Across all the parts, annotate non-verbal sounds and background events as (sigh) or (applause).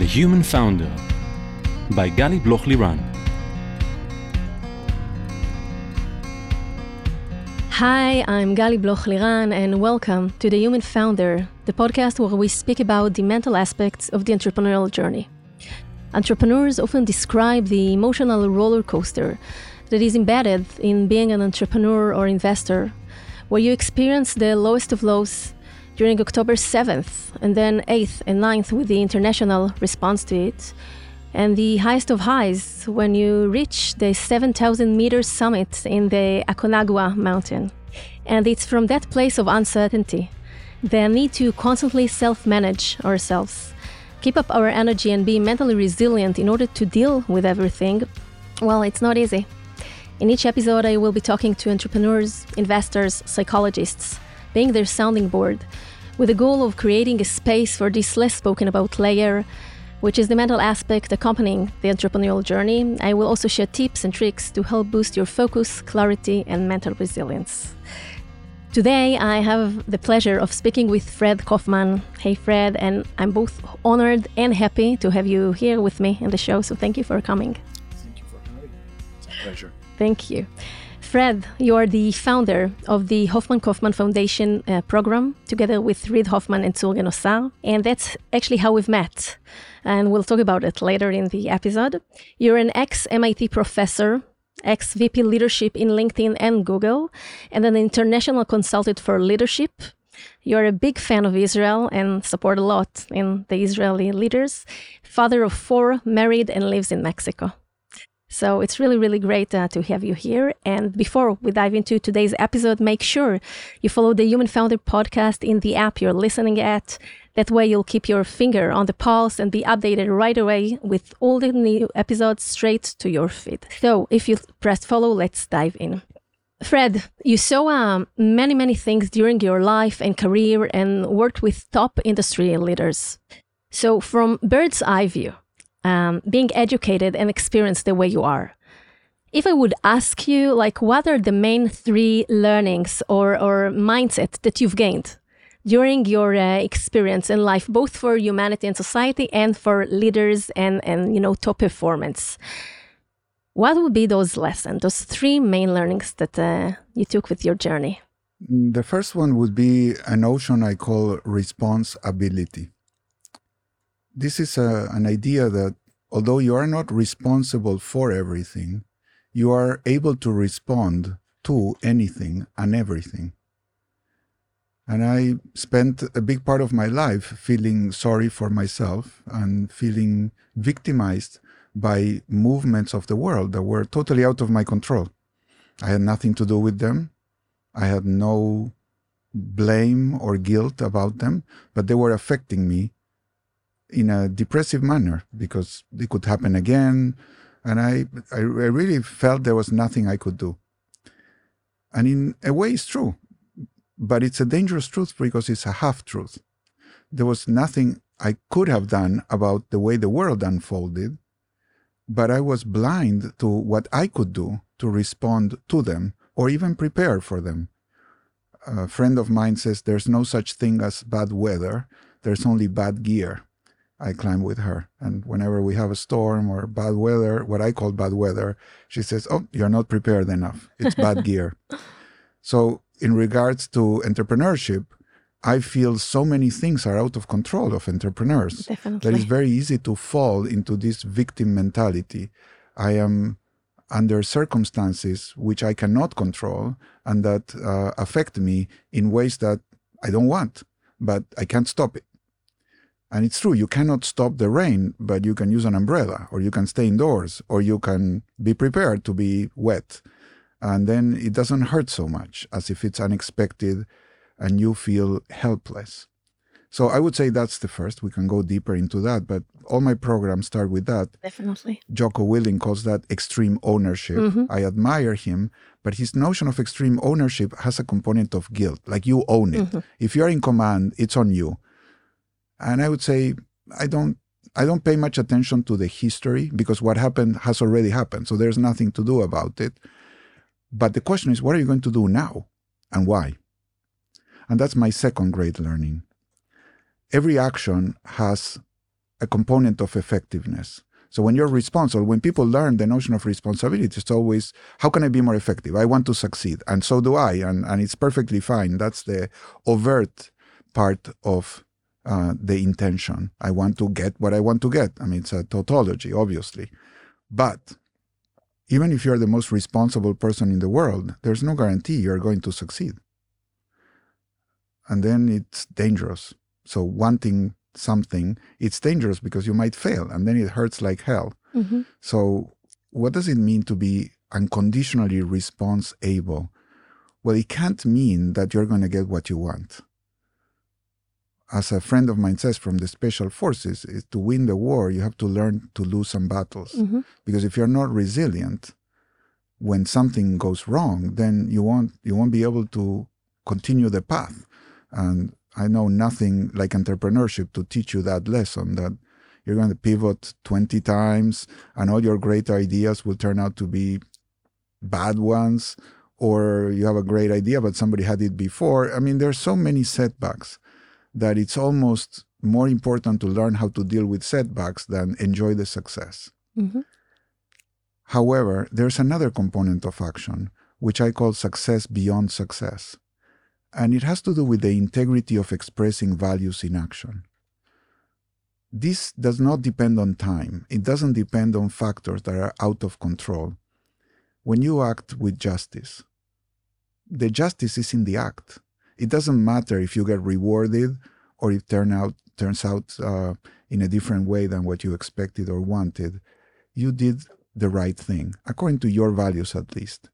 The Human Founder by Gali Bloch Liran. Hi, I'm Gali Bloch Liran, and welcome to The Human Founder, the podcast where we speak about the mental aspects of the entrepreneurial journey. Entrepreneurs often describe the emotional roller coaster that is embedded in being an entrepreneur or investor, where you experience the lowest of lows during October 7th, and then 8th and 9th with the international response to it, and the highest of highs when you reach the 7,000 meter summit in the Aconcagua mountain. And it's from that place of uncertainty, the need to constantly self manage ourselves, keep up our energy, and be mentally resilient in order to deal with everything. Well, it's not easy. In each episode, I will be talking to entrepreneurs, investors, psychologists, being their sounding board with the goal of creating a space for this less spoken about layer, which is the mental aspect accompanying the entrepreneurial journey. I will also share tips and tricks to help boost your focus, clarity, and mental resilience. Today, I have the pleasure of speaking with Fred Kofman. Hey, Fred, and I'm both honored and happy to have you here with me in the show. So, thank you for coming. Thank you for having me. It's a pleasure. Thank you. Fred, you are the founder of the Hoffman Kofman Foundation uh, program, together with Reid Hoffman and Zur Genosar, and that's actually how we've met. And we'll talk about it later in the episode. You're an ex MIT professor, ex VP leadership in LinkedIn and Google, and an international consultant for leadership. You're a big fan of Israel and support a lot in the Israeli leaders. Father of four, married, and lives in Mexico. So it's really, really great uh, to have you here. And before we dive into today's episode, make sure you follow the Human Founder podcast in the app you're listening at. That way, you'll keep your finger on the pulse and be updated right away with all the new episodes straight to your feed. So if you press follow, let's dive in. Fred, you saw um, many, many things during your life and career and worked with top industry leaders. So, from bird's eye view, um, being educated and experienced the way you are. If I would ask you, like, what are the main three learnings or, or mindset that you've gained during your uh, experience in life, both for humanity and society and for leaders and, and, you know, top performance? What would be those lessons, those three main learnings that uh, you took with your journey? The first one would be a notion I call responsibility this is a, an idea that although you are not responsible for everything, you are able to respond to anything and everything. And I spent a big part of my life feeling sorry for myself and feeling victimized by movements of the world that were totally out of my control. I had nothing to do with them. I had no blame or guilt about them, but they were affecting me in a depressive manner because it could happen again. And I, I, I really felt there was nothing I could do. And in a way, it's true, but it's a dangerous truth because it's a half truth. There was nothing I could have done about the way the world unfolded, but I was blind to what I could do to respond to them or even prepare for them. A friend of mine says there's no such thing as bad weather, there's only bad gear. I climb with her. And whenever we have a storm or bad weather, what I call bad weather, she says, Oh, you're not prepared enough. It's bad (laughs) gear. So, in regards to entrepreneurship, I feel so many things are out of control of entrepreneurs. Definitely. That it's very easy to fall into this victim mentality. I am under circumstances which I cannot control and that uh, affect me in ways that I don't want, but I can't stop it. And it's true, you cannot stop the rain, but you can use an umbrella, or you can stay indoors, or you can be prepared to be wet. And then it doesn't hurt so much as if it's unexpected and you feel helpless. So I would say that's the first. We can go deeper into that, but all my programs start with that. Definitely. Jocko Willink calls that extreme ownership. Mm-hmm. I admire him, but his notion of extreme ownership has a component of guilt, like you own it. Mm-hmm. If you're in command, it's on you. And I would say I don't I don't pay much attention to the history because what happened has already happened. So there's nothing to do about it. But the question is, what are you going to do now and why? And that's my second great learning. Every action has a component of effectiveness. So when you're responsible, when people learn the notion of responsibility, it's always, how can I be more effective? I want to succeed. And so do I. And, and it's perfectly fine. That's the overt part of uh, the intention. I want to get what I want to get. I mean, it's a tautology, obviously. But even if you're the most responsible person in the world, there's no guarantee you're going to succeed. And then it's dangerous. So wanting something, it's dangerous because you might fail and then it hurts like hell. Mm-hmm. So, what does it mean to be unconditionally response able? Well, it can't mean that you're going to get what you want. As a friend of mine says from the special forces, is to win the war, you have to learn to lose some battles. Mhm. Because if you're not resilient, when something goes wrong, then you won't you won't be able to continue the path. And I know nothing like entrepreneurship to teach you that lesson that you're going to pivot 20 times and all your great ideas will turn out to be bad ones or you have a great idea but somebody had it before. I mean there's so many setbacks that it's almost more important to learn how to deal with setbacks than enjoy the success. Mhm. However, there's another component of action, which I call success beyond success. And it has to do with the integrity of expressing values in action. This does not depend on time, it doesn't depend on factors that are out of control. When you act with justice, the justice is in the act. It doesn't matter if you get rewarded or it turn out, turns out uh, in a different way than what you expected or wanted. You did the right thing, according to your values at least.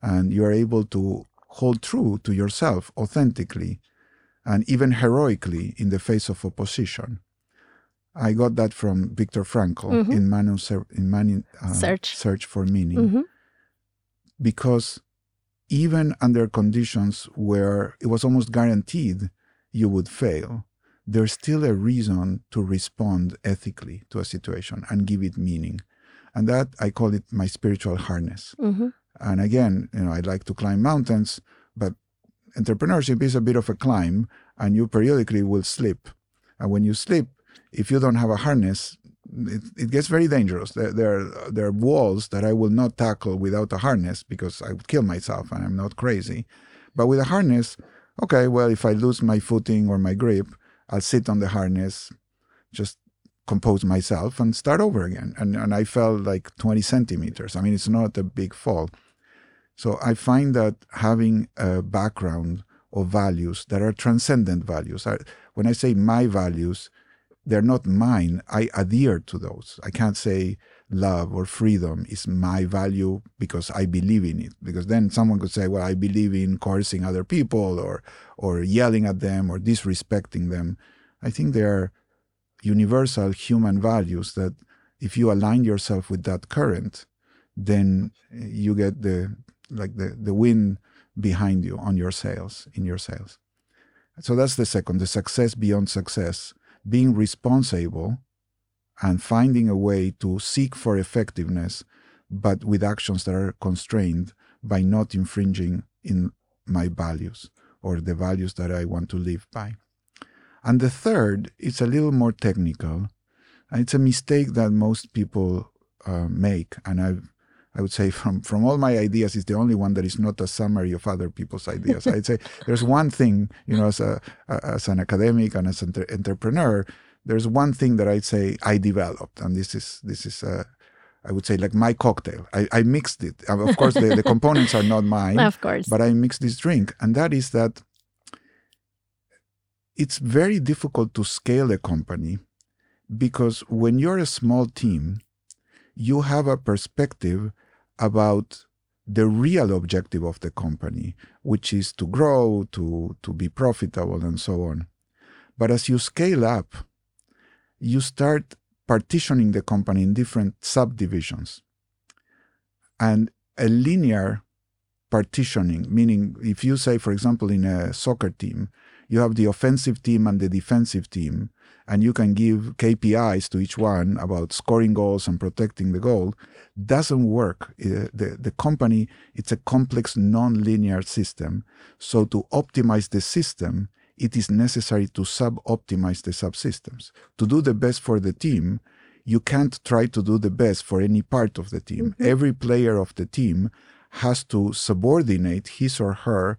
And you are able to hold true to yourself authentically and even heroically in the face of opposition. I got that from Viktor Frankl Mhm. in Manu in Manu, uh, Search. Search for Meaning Mhm. because even under conditions where it was almost guaranteed you would fail, there's still a reason to respond ethically to a situation and give it meaning. And that I call it my spiritual harness. Mm-hmm. And again, you know, I like to climb mountains, but entrepreneurship is a bit of a climb, and you periodically will slip. And when you slip, if you don't have a harness, it, it gets very dangerous. There, there, are, there are walls that I will not tackle without a harness because I would kill myself and I'm not crazy. But with a harness, okay, well, if I lose my footing or my grip, I'll sit on the harness, just compose myself and start over again. And, and I fell like 20 centimeters. I mean, it's not a big fall. So I find that having a background of values that are transcendent values, I, when I say my values, they're not mine. I adhere to those. I can't say love or freedom is my value because I believe in it. Because then someone could say, well, I believe in coercing other people or, or yelling at them or disrespecting them. I think they are universal human values that if you align yourself with that current, then you get the like the, the wind behind you on your sails, in your sails. So that's the second, the success beyond success, being responsible and finding a way to seek for effectiveness, but with actions that are constrained by not infringing in my values or the values that I want to live by. And the third is a little more technical. It's a mistake that most people uh, make. And I've, I would say from, from all my ideas, is the only one that is not a summary of other people's ideas. I'd say (laughs) there's one thing, you know, as, a, as an academic and as an entre- entrepreneur, there's one thing that I'd say I developed. And this is, this is uh, I would say like my cocktail. I, I mixed it. Of course, the, the components are not mine. Of course. But I mixed this drink. And that is that it's very difficult to scale a company because when you're a small team, you have a perspective about the real objective of the company, which is to grow, to, to be profitable, and so on. But as you scale up, you start partitioning the company in different subdivisions. And a linear partitioning, meaning if you say, for example, in a soccer team, you have the offensive team and the defensive team, and you can give KPIs to each one about scoring goals and protecting the goal, doesn't work. Uh, The, the company, it's a complex non-linear system. So to optimize the system, it is necessary to sub optimize the subsystems. To do the best for the team, you can't try to do the best for any part of the team. Every player of the team has to subordinate his or her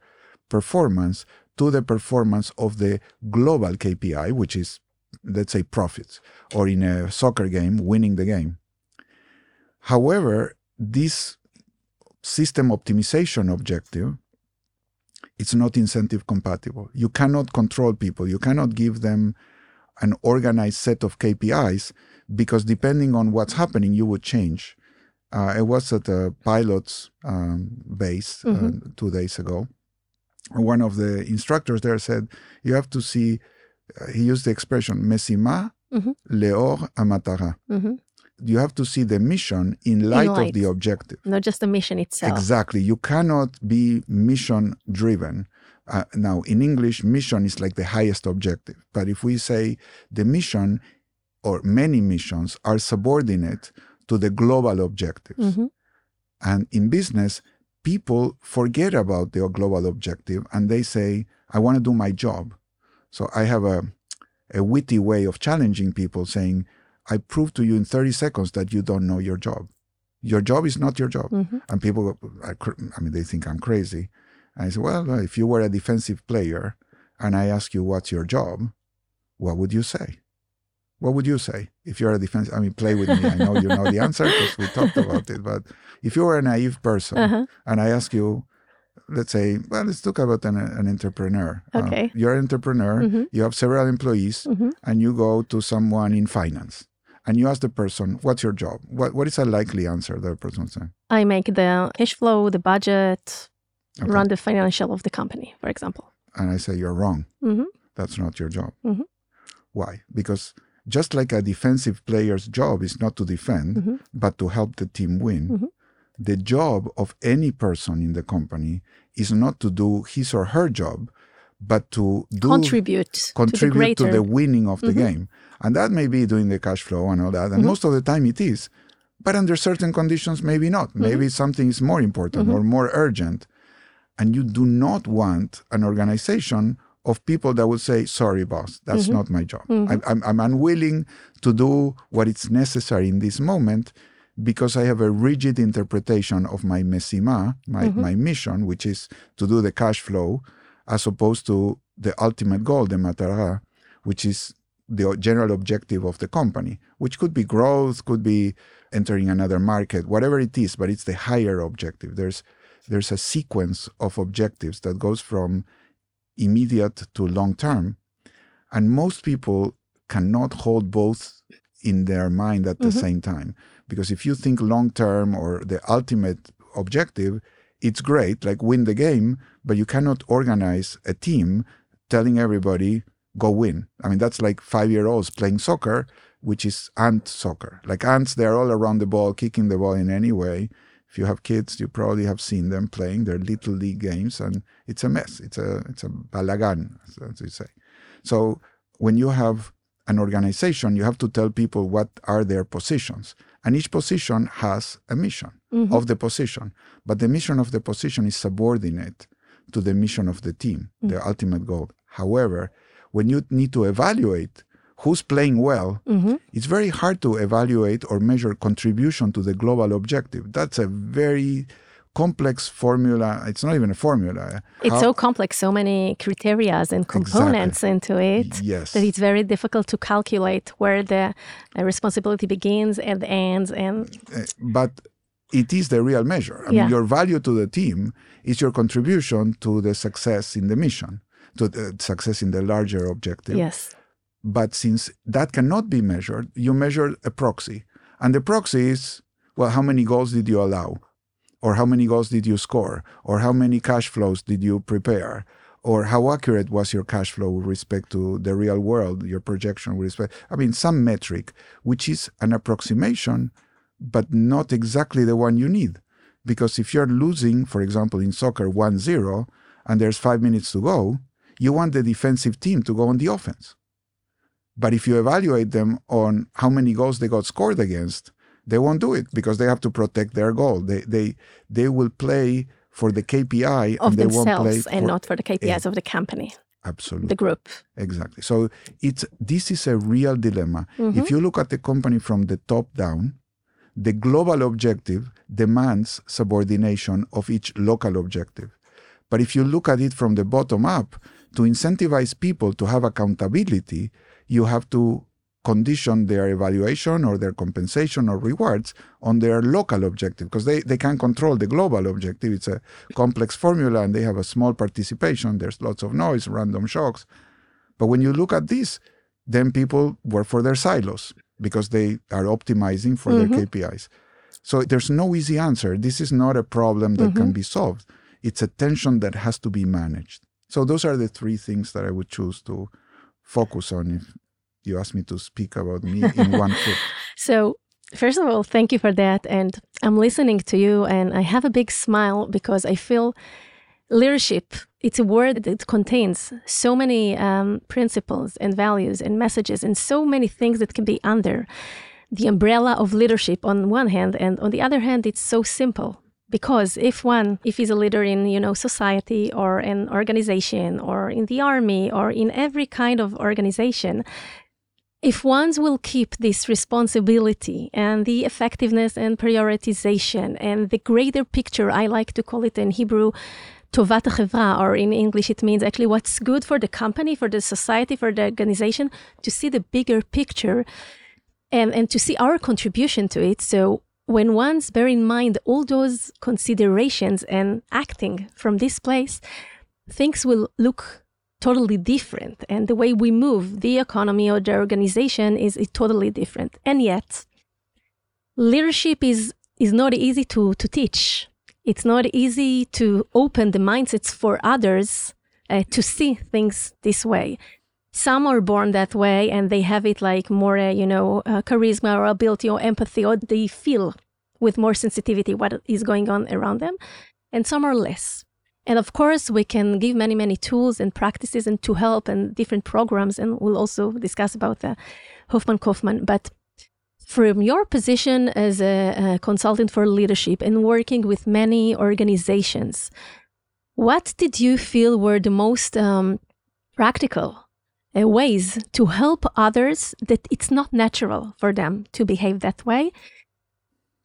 performance to the performance of the global KPI, which is, let's say, profits, or in a soccer game, winning the game. However, this system optimization objective it's not incentive compatible. You cannot control people. You cannot give them an organized set of KPIs because depending on what's happening, you would change. Uh, I was at a pilot's um, base uh, Mhm. two days ago. One of the instructors there said, You have to see, uh, he used the expression, Messima, Mhm. Leor Amatara. hmm You have to see the mission in light, light. of the objective. Not just the mission itself. Exactly. You cannot be mission driven. Uh, now, in English, mission is like the highest objective. But if we say the mission or many missions are subordinate to the global objectives, hmm and in business, people forget about the global objective and they say, I want to do my job. So I have a, a witty way of challenging people saying, I prove to you in 30 seconds that you don't know your job. Your job is not your job. hmm And people, I, I mean, they think I'm crazy. And I say, well, if you were a defensive player and I ask you what's your job, what would you say? What would you say if you're a defense? I mean, play with me. I know you know the answer because we talked about it. But if you were a naive person Uh-huh. and I ask you, let's say, well, let's talk about an, an entrepreneur. Uh, Okay. you're an entrepreneur. Mhm. You have several employees, Mhm. and you go to someone in finance, and you ask the person, "What's your job?" What What is a likely answer that the person would say? I make the cash flow, the budget, Okay. run the financial of the company, for example. And I say, "You're wrong. hmm That's not your job." Mhm. Why? Because just like a defensive player's job is not to defend, Mhm. but to help the team win, Mhm. the job of any person in the company is not to do his or her job, but to do Contribute, to the to the, winning of the Mhm. game. And that may be doing the cash flow and all that. And Mhm. most of the time it is. But under certain conditions, maybe not. Mm-hmm. Maybe something is more important or more urgent. And you do not want an organization of people that would say, sorry, boss, that's Mhm. not my job. I'm, I'm, I'm unwilling to do what is necessary in this moment because I have a rigid interpretation of my mesima, my, Mhm. my mission, which is to do the cash flow, as opposed to the ultimate goal, the matara, which is the general objective of the company, which could be growth, could be entering another market, whatever it is, but it's the higher objective. There's there's a sequence of objectives that goes from immediate to long term. And most people cannot hold both in their mind at the Mhm. same time. Because if you think long term or the ultimate objective, it's great, like win the game, but you cannot organize a team telling everybody, go win. I mean, that's like five year olds playing soccer, which is ant soccer. Like ants, they're all around the ball, kicking the ball in any way. If you have kids, you probably have seen them playing their little league games, and it's a mess. It's a it's a balagan, as you say. So when you have an organization, you have to tell people what are their positions, and each position has a mission Mhm. of the position. But the mission of the position is subordinate to the mission of the team, the ultimate goal. However, when you need to evaluate who's playing well, Mhm. it's very hard to evaluate or measure contribution to the global objective. That's a very complex formula. It's not even a formula. It's How- so complex, so many criterias and components into it Yes. that it's very difficult to calculate where the uh, responsibility begins and ends. And Uh, but it is the real measure. I Yeah. mean, your value to the team is your contribution to the success in the mission, to the success in the larger objective. yes, But since that cannot be measured, you measure a proxy. And the proxy is, well, how many goals did you allow? Or how many goals did you score? Or how many cash flows did you prepare? Or how accurate was your cash flow with respect to the real world, your projection with respect? I mean, some metric, which is an approximation, but not exactly the one you need. Because if you're losing, for example, in soccer 1 0, and there's five minutes to go, you want the defensive team to go on the offense. But if you evaluate them on how many goals they got scored against, they won't do it because they have to protect their goal. They they they will play for the KPI of and they won't play themselves and for- not for the KPIs of the company. Absolutely. the group. Exactly. So it's this is a real dilemma. Mhm. If you look at the company from the top down, the global objective demands subordination of each local objective. But if you look at it from the bottom up, to incentivize people to have accountability, you have to condition their evaluation or their compensation or rewards on their local objective because they, they can control the global objective. It's a complex formula and they have a small participation. There's lots of noise, random shocks. But when you look at this, then people work for their silos because they are optimizing for Mhm. their KPIs. So there's no easy answer. This is not a problem that can be solved. It's a tension that has to be managed. So those are the three things that I would choose to focus on if you asked me to speak about me (laughs) in one foot. So, first of all, thank you for that. And I'm listening to you, and I have a big smile because I feel leadership. It's a word that contains so many um, principles and values and messages, and so many things that can be under the umbrella of leadership on one hand, and on the other hand, it's so simple. Because if one, if he's a leader in, you know, society or an organization or in the army or in every kind of organization, if ones will keep this responsibility and the effectiveness and prioritization and the greater picture, I like to call it in Hebrew, tovat ha'chevra, or in English it means actually what's good for the company, for the society, for the organization, to see the bigger picture and, and to see our contribution to it. So when ones bear in mind all those considerations and acting from this place, things will look totally different. And the way we move the economy or the organization is, totally different. And yet, leadership is, is not easy to, to teach. It's not easy to open the mindsets for others uh, to see things this way. Some are born that way and they have it like more, uh, you know, uh, charisma or ability or empathy, or they feel with more sensitivity what is going on around them. And some are less. And of course, we can give many, many tools and practices and to help and different programs. And we'll also discuss about the Hoffman Kofman. But from your position as a, a consultant for leadership and working with many organizations, what did you feel were the most um, practical uh, ways to help others that it's not natural for them to behave that way?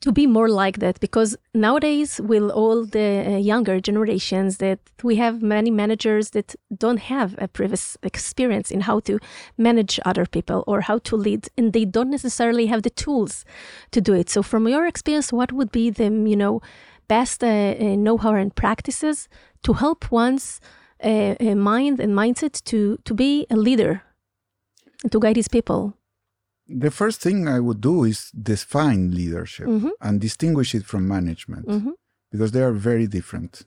To be more like that because nowadays with all the uh, younger generations that we have many managers that don't have a previous experience in how to manage other people or how to lead and they don't necessarily have the tools to do it. So from your experience what would be the you know best uh, uh, know-how and practices to help one's uh, uh, mind and mindset to to be a leader and to guide his people The first thing I would do is define leadership Mhm. and distinguish it from management Mhm. because they are very different.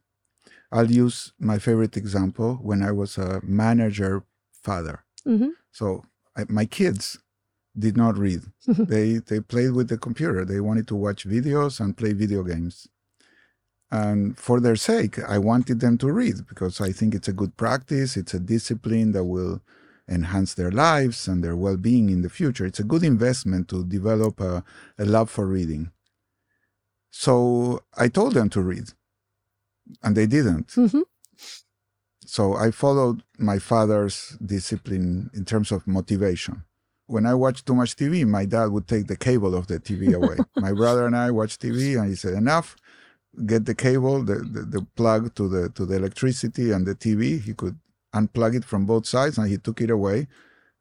I'll use my favorite example when I was a manager father. Mhm. So I, my kids did not read. (laughs) they they played with the computer. They wanted to watch videos and play video games. And for their sake, I wanted them to read because I think it's a good practice. It's a discipline that will enhance their lives and their well-being in the future. It's a good investment to develop a, a love for reading. So I told them to read, and they didn't. Mhm. So I followed my father's discipline in terms of motivation. When I watched too much TV, my dad would take the cable of the TV (laughs) away. my brother and I watched TV, and he said, "Enough! Get the cable, the, the, the plug to the to the electricity and the TV." He could unplug it from both sides, and he took it away,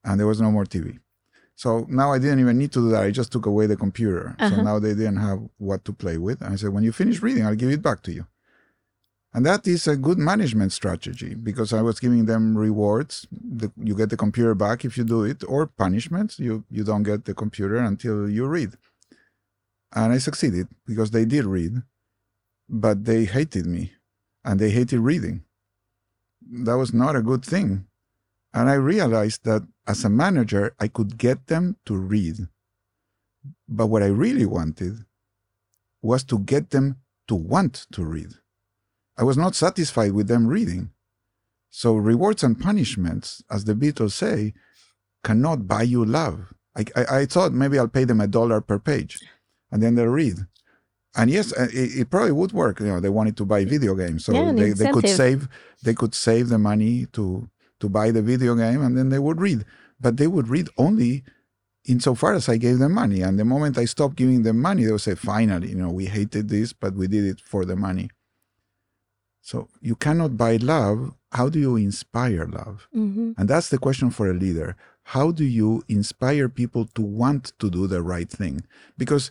and there was no more TV. So now I didn't even need to do that. I just took away the computer. So Uh-huh. now they didn't have what to play with. And I said, when you finish reading, I'll give it back to you. And that is a good management strategy because I was giving them rewards. The, you get the computer back if you do it, or punishments. You you don't get the computer until you read. And I succeeded because they did read, but they hated me, and they hated reading. That was not a good thing. And I realized that as a manager, I could get them to read. But what I really wanted was to get them to want to read. I was not satisfied with them reading. So rewards and punishments, as the Beatles say, cannot buy you love. I, I, I thought maybe I'll pay them a dollar per page, and then they'll read. And yes, uh, it, it probably would work. You know, they wanted to buy video games, so Yeah, they, they could save they could save the money to to buy the video game and then they would read. But they would read only insofar as I gave them money. And the moment I stopped giving them money, they would say, finally, you know, we hated this, but we did it for the money. So you cannot buy love. How do you inspire love? Mm-hmm. And that's the question for a leader. How do you inspire people to want to do the right thing? Because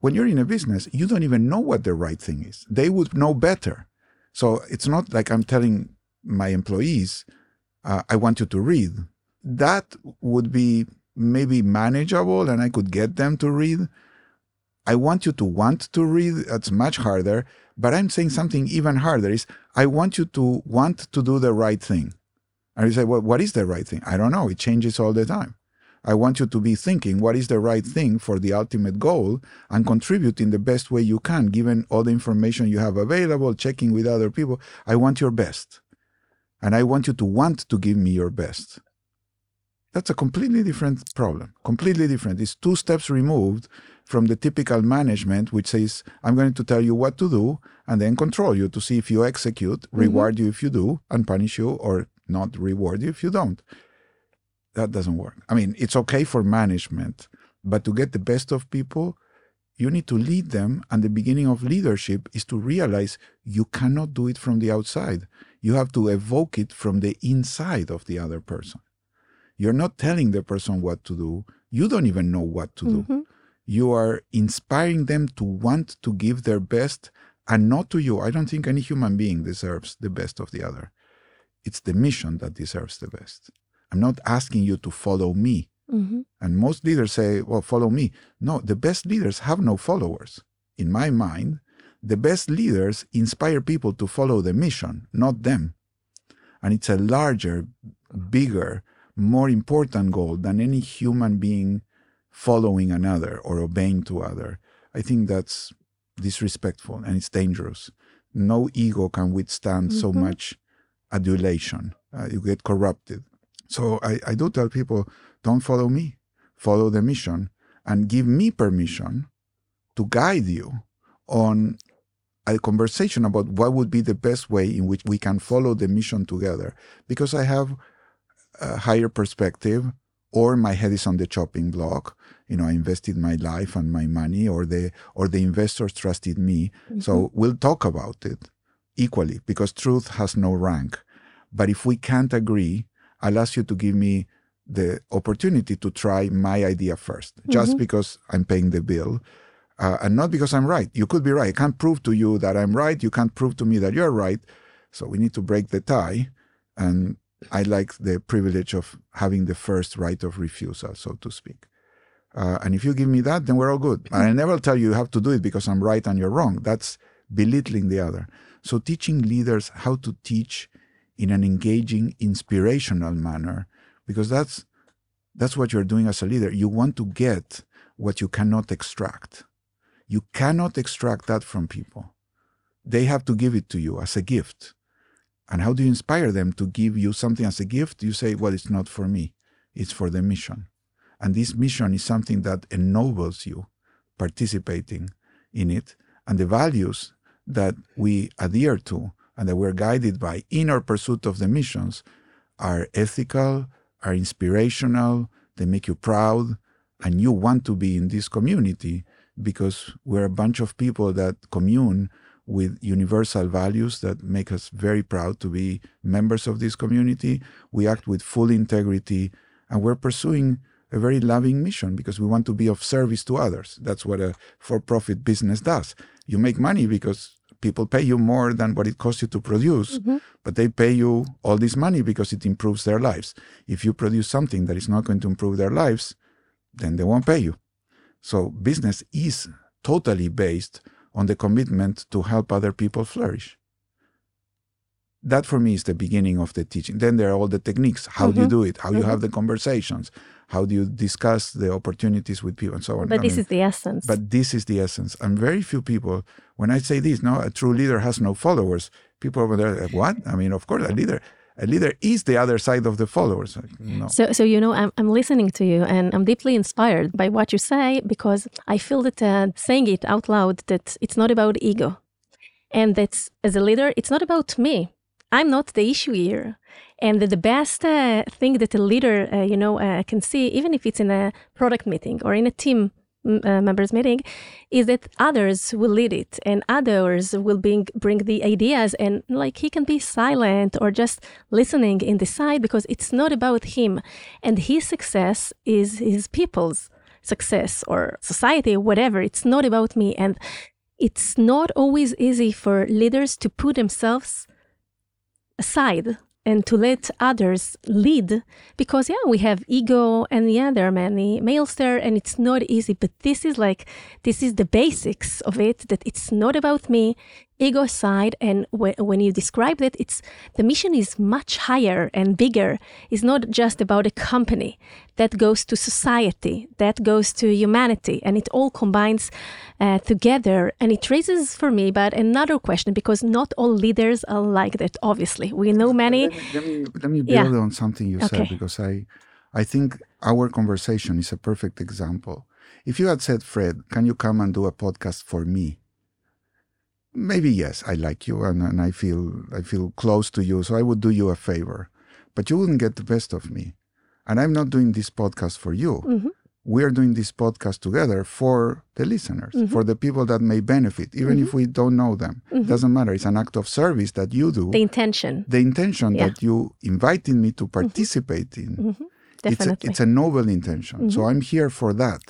when you're in a business, you don't even know what the right thing is. They would know better. So it's not like I'm telling my employees, uh, I want you to read. That would be maybe manageable and I could get them to read. I want you to want to read. That's much harder. But I'm saying something even harder is I want you to want to do the right thing. And you say, well, what is the right thing? I don't know. It changes all the time. I want you to be thinking what is the right thing for the ultimate goal and contribute in the best way you can, given all the information you have available, checking with other people. I want your best. And I want you to want to give me your best. That's a completely different problem. Completely different. It's two steps removed from the typical management, which says, I'm going to tell you what to do and then control you to see if you execute, mm-hmm. reward you if you do, and punish you or not reward you if you don't. That doesn't work. I mean, it's okay for management, but to get the best of people, you need to lead them. And the beginning of leadership is to realize you cannot do it from the outside. You have to evoke it from the inside of the other person. You're not telling the person what to do. You don't even know what to do. Mhm. You are inspiring them to want to give their best and not to you. I don't think any human being deserves the best of the other. It's the mission that deserves the best. I'm not asking you to follow me. Mhm. And most leaders say, well, follow me. No, the best leaders have no followers. In my mind, the best leaders inspire people to follow the mission, not them. And it's a larger, bigger, more important goal than any human being following another or obeying to other. I think that's disrespectful and it's dangerous. No ego can withstand so Mhm. much adulation. Uh, you get corrupted. So I, I do tell people, don't follow me, follow the mission and give me permission to guide you on a conversation about what would be the best way in which we can follow the mission together. Because I have a higher perspective or my head is on the chopping block. You know, I invested my life and my money or the or the investors trusted me. Mm-hmm. So we'll talk about it equally because truth has no rank. But if we can't agree, I'll ask you to give me the opportunity to try my idea 1st just Mhm. because I'm paying the bill. Uh, and not because I'm right. You could be right. I can't prove to you that I'm right. You can't prove to me that you're right. So we need to break the tie. And I like the privilege of having the first right of refusal, so to speak. Uh, and if you give me that, then we're all good. And I never tell you you have to do it because I'm right and you're wrong. That's belittling the other. So teaching leaders how to teach in an engaging, inspirational manner, because that's that's what you're doing as a leader. You want to get what you cannot extract. You cannot extract that from people. They have to give it to you as a gift. And how do you inspire them to give you something as a gift? You say, well, it's not for me, it's for the mission. And this mission is something that ennobles you participating in it. And the values that we adhere to and that we're guided by in our pursuit of the missions are ethical, are inspirational, they make you proud, and you want to be in this community because we're a bunch of people that commune with universal values that make us very proud to be members of this community. We act with full integrity and we're pursuing a very loving mission because we want to be of service to others. That's what a for profit business does. You make money because people pay you more than what it costs you to produce, but they pay you all this money because it improves their lives. If you produce something that is not going to improve their lives, then they won't pay you. So business is totally based on the commitment to help other people flourish. That for me is the beginning of the teaching. Then there are all the techniques. How do you Mhm. do it? How you have the conversations? How do you discuss the opportunities with people and so on? But I this mean, is the essence. but this is the essence. And very few people, when I say this, no, a true leader has no followers. People over there, like, what? I mean, of course, a leader, a leader is the other side of the followers. No. So, so you know, I'm, I'm listening to you and I'm deeply inspired by what you say because I feel that uh, saying it out loud that it's not about ego, and that as a leader, it's not about me. I'm not the issue here. And the, best uh, thing that a leader, uh, you know, uh, can see, even if it's in a product meeting or in a team uh, members meeting, is that others will lead it and others will bring bring the ideas and like he can be silent or just listening in the side because it's not about him, and his success is his people's success or society, whatever. It's not about me, and it's not always easy for leaders to put themselves aside and to let others lead. Because yeah we have ego and yeah there are many males there and it's not easy but this is like this is the basics of it that it's not about me ego aside and w- when you describe it it's the mission is much higher and bigger it's not just about a company that goes to society that goes to humanity and it all combines uh, together and it raises for me but another question because not all leaders are like that obviously we know many let me, let me, let me build Yeah. on something you Okay. said because I, I think our conversation is a perfect example. If you had said, Fred, can you come and do a podcast for me? Maybe yes, I like you and, and I feel I feel close to you, so I would do you a favor. But you wouldn't get the best of me. And I'm not doing this podcast for you. Mhm. We are doing this podcast together for the listeners, Mm-hmm. for the people that may benefit, even if mm-hmm. we don't know them. Mm-hmm. Doesn't matter. It's an act of service that you do the intention the intention Yeah. that you invited me to mm-hmm. participate in it's a, it's a noble intention so i'm here for that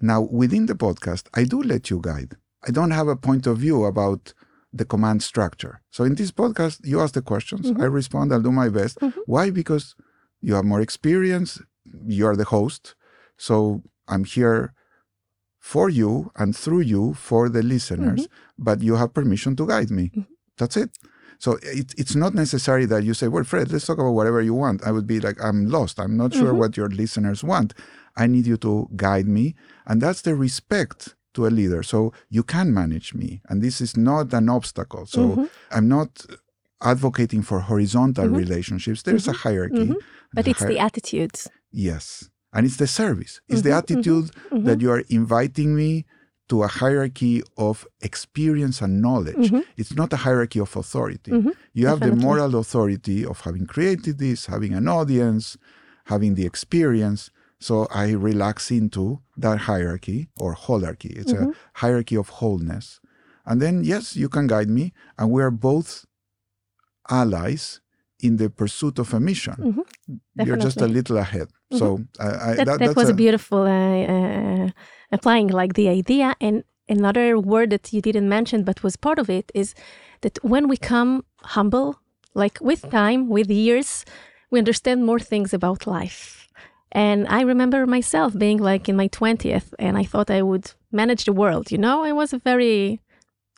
now within the podcast i do let you guide i don't have a point of view about the command structure. So in this podcast you ask the questions. Mm-hmm. I respond. I'll do my best. Mm-hmm. Why? Because you have more experience. You are the host. So i'm here for you and through you for the listeners mm-hmm. but you have permission to guide me. That's it. So it, it's not necessary that you say, well, Fred, let's talk about whatever you want. I would be like, I'm lost. I'm not sure what your listeners want. I need you to guide me. And that's the respect to a leader. So you can manage me. And this is not an obstacle. So mm-hmm. I'm not advocating for horizontal mm-hmm. relationships. There's a mm-hmm. hierarchy. but it's the hier- attitudes Yes. And it's the service, it's the attitude that you are inviting me to a hierarchy of experience and knowledge. It's not a hierarchy of authority. You have the moral authority of having created this, having an audience, having the experience. So I relax into that hierarchy or holarchy. It's a hierarchy of wholeness. And then, yes, you can guide me, and we are both allies in the pursuit of a mission. You're just a little ahead. So I, I, that, that, that was a, a- beautiful uh, uh, applying like the idea and another word that you didn't mention but was part of it is that when we come humble like with time with years we understand more things about life and i remember myself being like in my 20th and i thought i would manage the world you know i was a very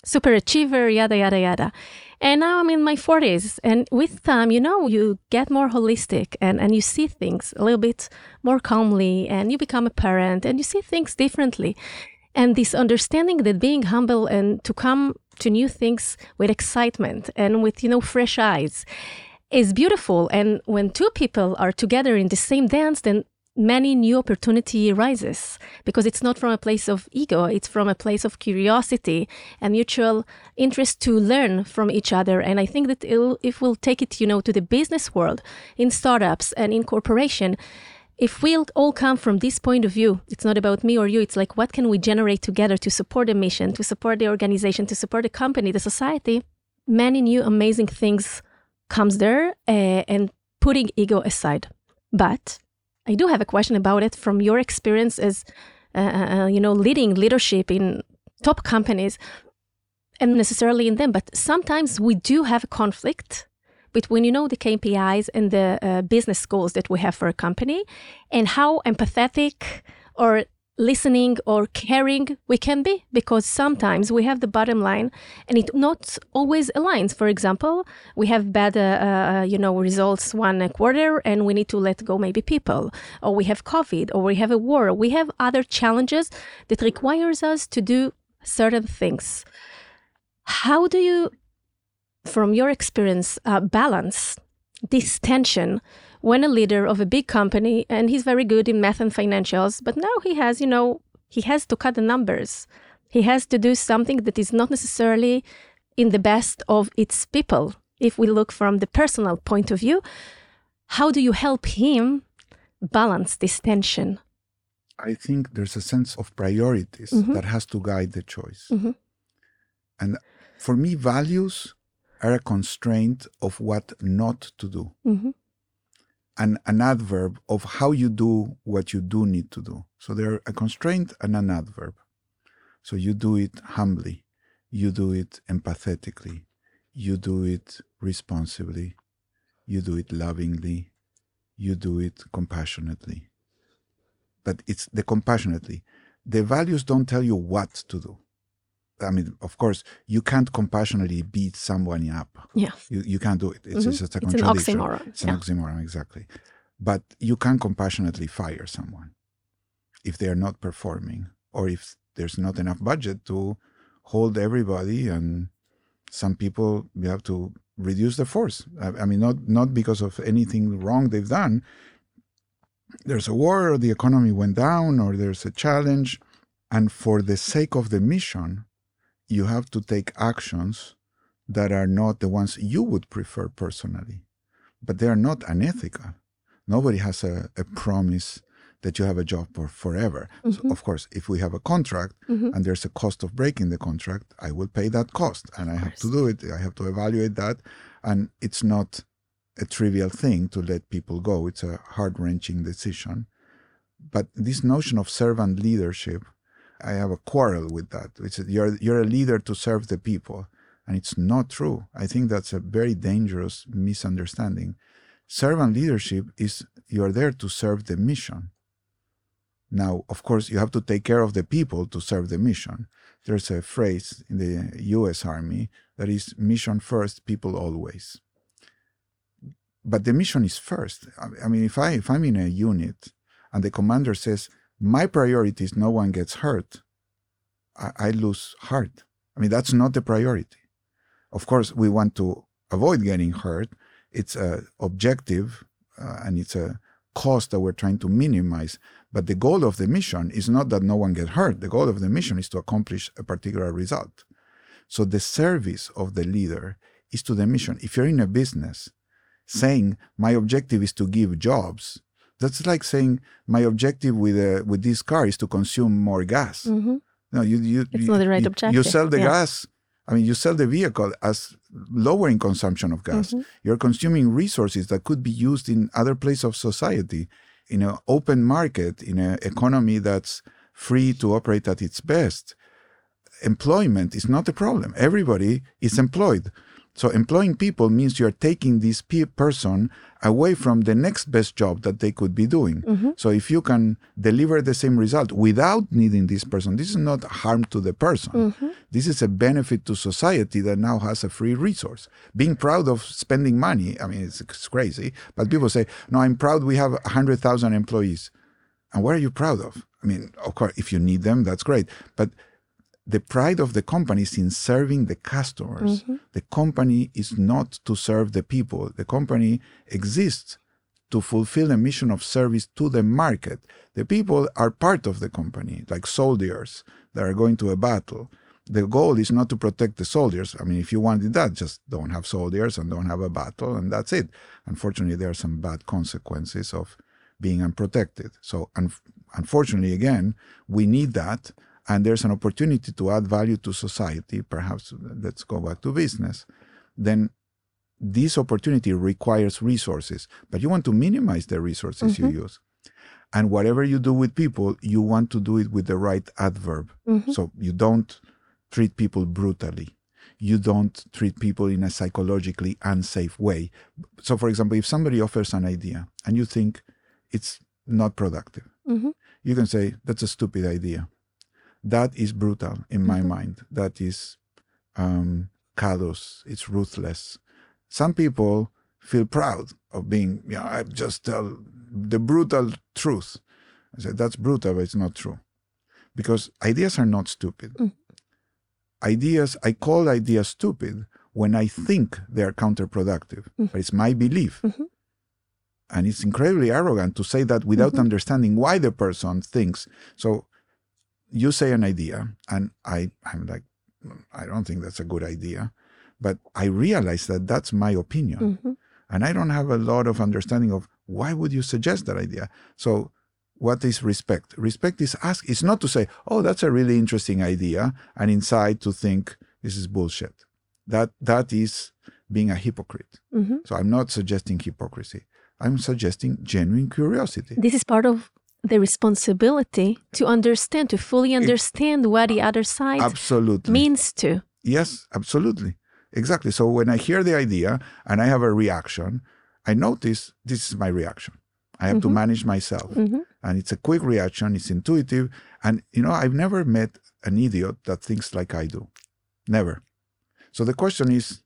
super achiever, yada, yada, yada. And now I'm in my 40s. And with time, you know, you get more holistic and, and you see things a little bit more calmly and you become a parent and you see things differently. And this understanding that being humble and to come to new things with excitement and with, you know, fresh eyes is beautiful. And when two people are together in the same dance, then many new opportunity arises because it's not from a place of ego it's from a place of curiosity and mutual interest to learn from each other and i think that it'll, if we'll take it you know to the business world in startups and in corporation if we'll all come from this point of view it's not about me or you it's like what can we generate together to support the mission to support the organization to support the company the society many new amazing things comes there uh, and putting ego aside but I do have a question about it from your experience as, uh, uh, you know, leading leadership in top companies, and necessarily in them. But sometimes we do have a conflict between, you know, the KPIs and the uh, business goals that we have for a company, and how empathetic or listening or caring we can be because sometimes we have the bottom line and it not always aligns. For example we have bad uh, uh, you know results one quarter and we need to let go maybe people or we have covid or we have a war we have other challenges that requires us to do certain things. How do you from your experience uh, balance this tension when a leader of a big company and he's very good in math and financials but now he has you know he has to cut the numbers he has to do something that is not necessarily in the best of its people if we look from the personal point of view, how do you help him balance this tension? I think there's a sense of priorities Mhm. that has to guide the choice. Mhm. And for me, values are a constraint of what not to do, Mhm. And an adverb of how you do what you do need to do. So they're a constraint and an adverb. So you do it humbly, you do it empathetically, you do it responsibly, you do it lovingly, you do it compassionately. But it's the compassionately. The values don't tell you what to do. I mean, of course, you can't compassionately beat someone up. Yeah. You, you can't do it. It's Mhm. just a It's an contradiction. oxymoron. It's an Yeah. oxymoron, exactly. But you can compassionately fire someone if they are not performing or if there's not enough budget to hold everybody and some people you have to reduce the force. I, I mean, not not because of anything wrong they've done. There's a war, or the economy went down, or there's a challenge, and for the sake of the mission, you have to take actions that are not the ones you would prefer personally, but they are not unethical. Nobody has a, a promise that you have a job for forever. So Mhm. of course, if we have a contract Mhm. and there's a cost of breaking the contract, I will pay that cost and I have to do it. I have to evaluate that. And it's not a trivial thing to let people go, it's a heart wrenching decision. But this notion of servant leadership, I have a quarrel with that. It's you're, you're a leader to serve the people. And it's not true. I think that's a very dangerous misunderstanding. Servant leadership is you're there to serve the mission. Now, of course, you have to take care of the people to serve the mission. There's a phrase in the US Army that is mission first, people always. But the mission is first. I mean, if, I, if I'm in a unit and the commander says, my priority is no one gets hurt, I, I lose heart. I mean, that's not the priority. Of course, we want to avoid getting hurt. It's a objective uh, and it's a cost that we're trying to minimize. But the goal of the mission is not that no one gets hurt. The goal of the mission is to accomplish a particular result. So the service of the leader is to the mission. If you're in a business saying my objective is to give jobs, that's like saying my objective with a, with this car is to consume more gas. Mhm. No, you you It's you, not the right you, objective, You sell the yeah. gas. I mean, you sell the vehicle as lowering consumption of gas. Mhm. You're consuming resources that could be used in other places of society, in an open market, in an economy that's free to operate at its best. Employment is not a problem. Everybody is employed. So employing people means you're taking this pe- person away from the next best job that they could be doing. Mm-hmm. So if you can deliver the same result without needing this person, this is not harm to the person. Mm-hmm. This is a benefit to society that now has a free resource. Being proud of spending money, I mean, it's, it's crazy, but people say, no, I'm proud we have 100,000 employees. And what are you proud of? I mean, of course, if you need them, that's great. But the pride of the company is in serving the customers. Mm-hmm. The company is not to serve the people. The company exists to fulfill a mission of service to the market. The people are part of the company, like soldiers that are going to a battle. The goal is not to protect the soldiers. I mean, if you wanted that, just don't have soldiers and don't have a battle, and that's it. Unfortunately, there are some bad consequences of being unprotected. So, un- unfortunately, again, we need that and there's an opportunity to add value to society, perhaps let's go back to business, then this opportunity requires resources, but you want to minimize the resources you use. And whatever you do with people, you want to do it with the right adverb. So you don't treat people brutally. You don't treat people in a psychologically unsafe way. So, for example, if somebody offers an idea and you think it's not productive, Mhm. you can say, That's a stupid idea that is brutal in my mm-hmm. mind. That is um, callous. It's ruthless. Some people feel proud of being, you know, I just tell the brutal truth. I said, that's brutal, but it's not true. Because ideas are not stupid. Mm. Ideas, I call ideas stupid when I think they are counterproductive, mm. but it's my belief. Mm-hmm. And it's incredibly arrogant to say that without mm-hmm. understanding why the person thinks. So you say an idea, and I, I'm like, I don't think that's a good idea. but I realize that that's my opinion. Mhm. And I don't have a lot of understanding of why would you suggest that idea. So what is respect? Respect is ask it's not to say, oh, that's a really interesting idea, and inside to think this is bullshit. That that is being a hypocrite. Mhm. So I'm not suggesting hypocrisy. I'm suggesting genuine curiosity. This is part of the responsibility to understand, to fully understand what the other side Absolutely. means to. Yes, absolutely. Exactly. So when I hear the idea and I have a reaction, I notice this is my reaction. I have to Mhm. manage myself. Mhm. And it's a quick reaction, it's intuitive. And, you know, I've never met an idiot that thinks like I do. Never. So the question is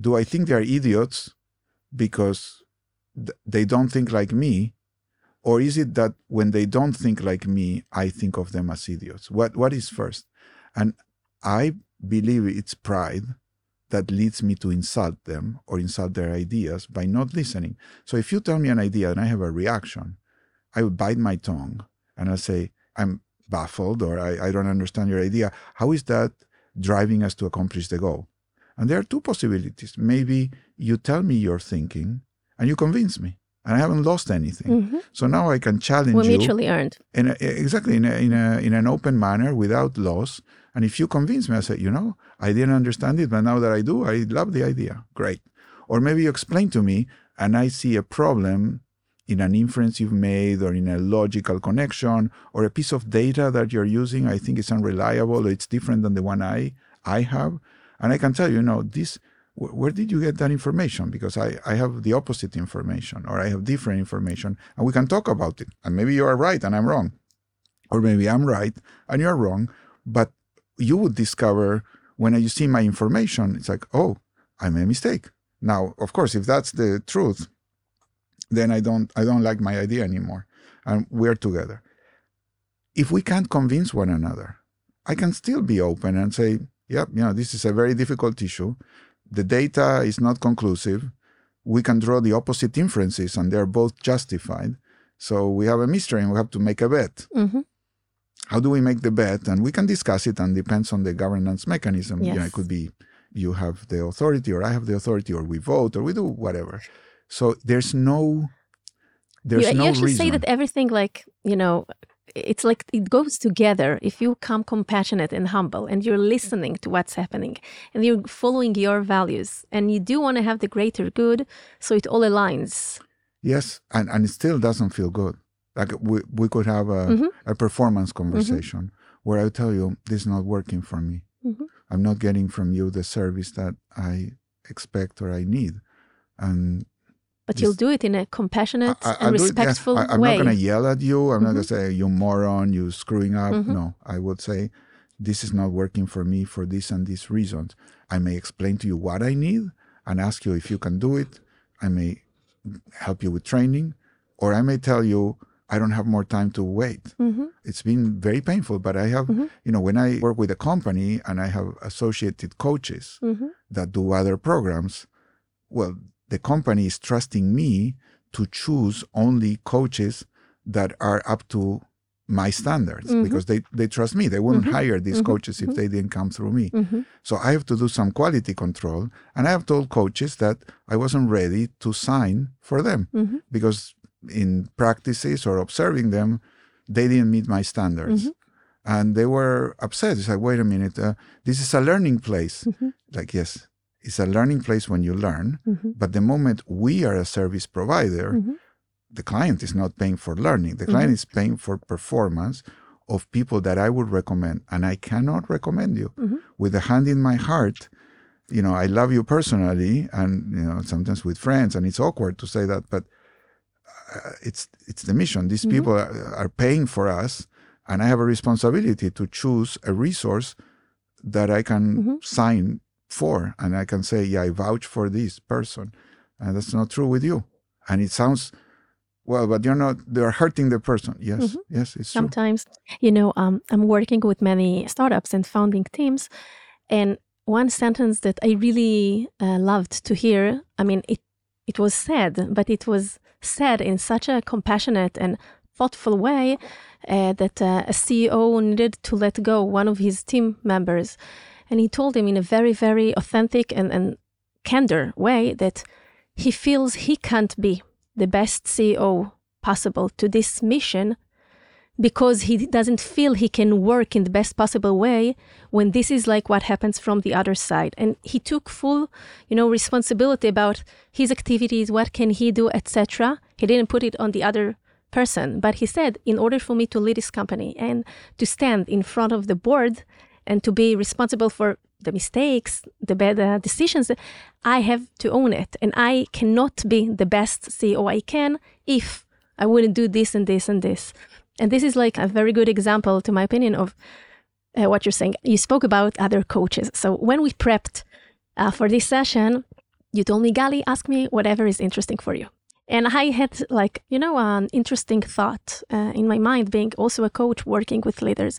do I think they're idiots because th- they don't think like me? Or is it that when they don't think like me, I think of them as idiots? What, what is first? And I believe it's pride that leads me to insult them or insult their ideas by not listening. So if you tell me an idea and I have a reaction, I would bite my tongue and I'll say, I'm baffled or I, I don't understand your idea. How is that driving us to accomplish the goal? And there are two possibilities. Maybe you tell me your thinking and you convince me, and I haven't lost anything. Mhm. So now I can challenge We're you mutually earned. in a, exactly in a, in a in an open manner without loss. And if you convince me, I say, you know, I didn't understand it, but now that I do, I love the idea. Great. Or maybe you explain to me, and I see a problem in an inference you've made, or in a logical connection, or a piece of data that you're using. I think it's unreliable, or it's different than the one I I have, and I can tell you, you know, this. Wh- Where did you get that information? Because I, I have the opposite information, or I have different information, and we can talk about it. And maybe you are right and I'm wrong or maybe I'm right and you're wrong, but you would discover when you see my information, it's like, oh, I made a mistake. Now, of course, if that's the truth, then I don't I don't like my idea anymore, and we're together. If we can't convince one another, I can still be open and say, yep, you know, this is a very difficult issue. The data is not conclusive. We can draw the opposite inferences, and they're both justified. So we have a mystery, and we have to make a bet Mhm. how do we make the bet and we can discuss it and depends on the governance mechanism you know, it could be you have the authority or i have the authority or we vote or we do whatever so there's no there's you, no you actually reason say that everything, like, you know, it's like it goes together. If you come compassionate and humble and you're listening to what's happening and you're following your values and you do want to have the greater good, so it all aligns. yes and, and it still doesn't feel good like we, we could have a, Mhm. a performance conversation where i tell you this is not working for me Mhm. i'm not getting from you the service that i expect or i need and But you'll do it in a compassionate I- I- and I'll do it, respectful I, am way. not going to yell at you. I'm not going to say, you moron, you screwing up. Mhm. No, I would say, this is not working for me for this and these reasons. I may explain to you what I need and ask you if you can do it. I may help you with training, or I may tell you, I don't have more time to wait. Mhm. It's been very painful, but I have, Mhm. you know, when I work with a company and I have associated coaches, Mhm. that do other programs, well, the company is trusting me to choose only coaches that are up to my standards Mhm. because they, they trust me. They wouldn't Mhm. hire these Mhm. coaches if they didn't come through me. Mhm. So I have to do some quality control. And I have told coaches that I wasn't ready to sign for them Mhm. because in practices or observing them, they didn't meet my standards. And they were upset. It's like, wait a minute, uh, this is a learning place. Like, yes, it's a learning place when you learn. Mhm. But the moment we are a service provider, Mhm. the client is not paying for learning. The client is paying for performance of people that I would recommend. And I cannot recommend you. Mhm. With a hand in my heart, you know, I love you personally and, you know, sometimes with friends, and it's awkward to say that, but uh, it's it's the mission. These Mhm. people are, are paying for us, and I have a responsibility to choose a resource that I can Mhm. sign for, and I can say, yeah, I vouch for this person, and that's not true with you. And it sounds well, but you're not. They're hurting the person. Yes, Mhm. yes, it's true. Sometimes, you know, um, I'm working with many startups and founding teams, and one sentence that I really uh, loved to hear. I mean, it it was said, but it was said in such a compassionate and thoughtful way uh, that uh, a CEO needed to let go one of his team members. And he told him in a very, very authentic and, and candor way that he feels he can't be the best CEO possible to this mission because he doesn't feel he can work in the best possible way when this is like what happens from the other side. And he took full you know responsibility about his activities what can he do etc he didn't put it on the other person but he said in order for me to lead this company and to stand in front of the board and to be responsible for the mistakes the bad uh, decisions i have to own it and i cannot be the best ceo i can if i wouldn't do this and this and this and this is like a very good example, to my opinion, of uh, what you're saying. You spoke about other coaches. So when we prepped uh, for this session, you told me, Gali, ask me whatever is interesting for you. And I had like, you know, an interesting thought uh, in my mind, being also a coach working with leaders.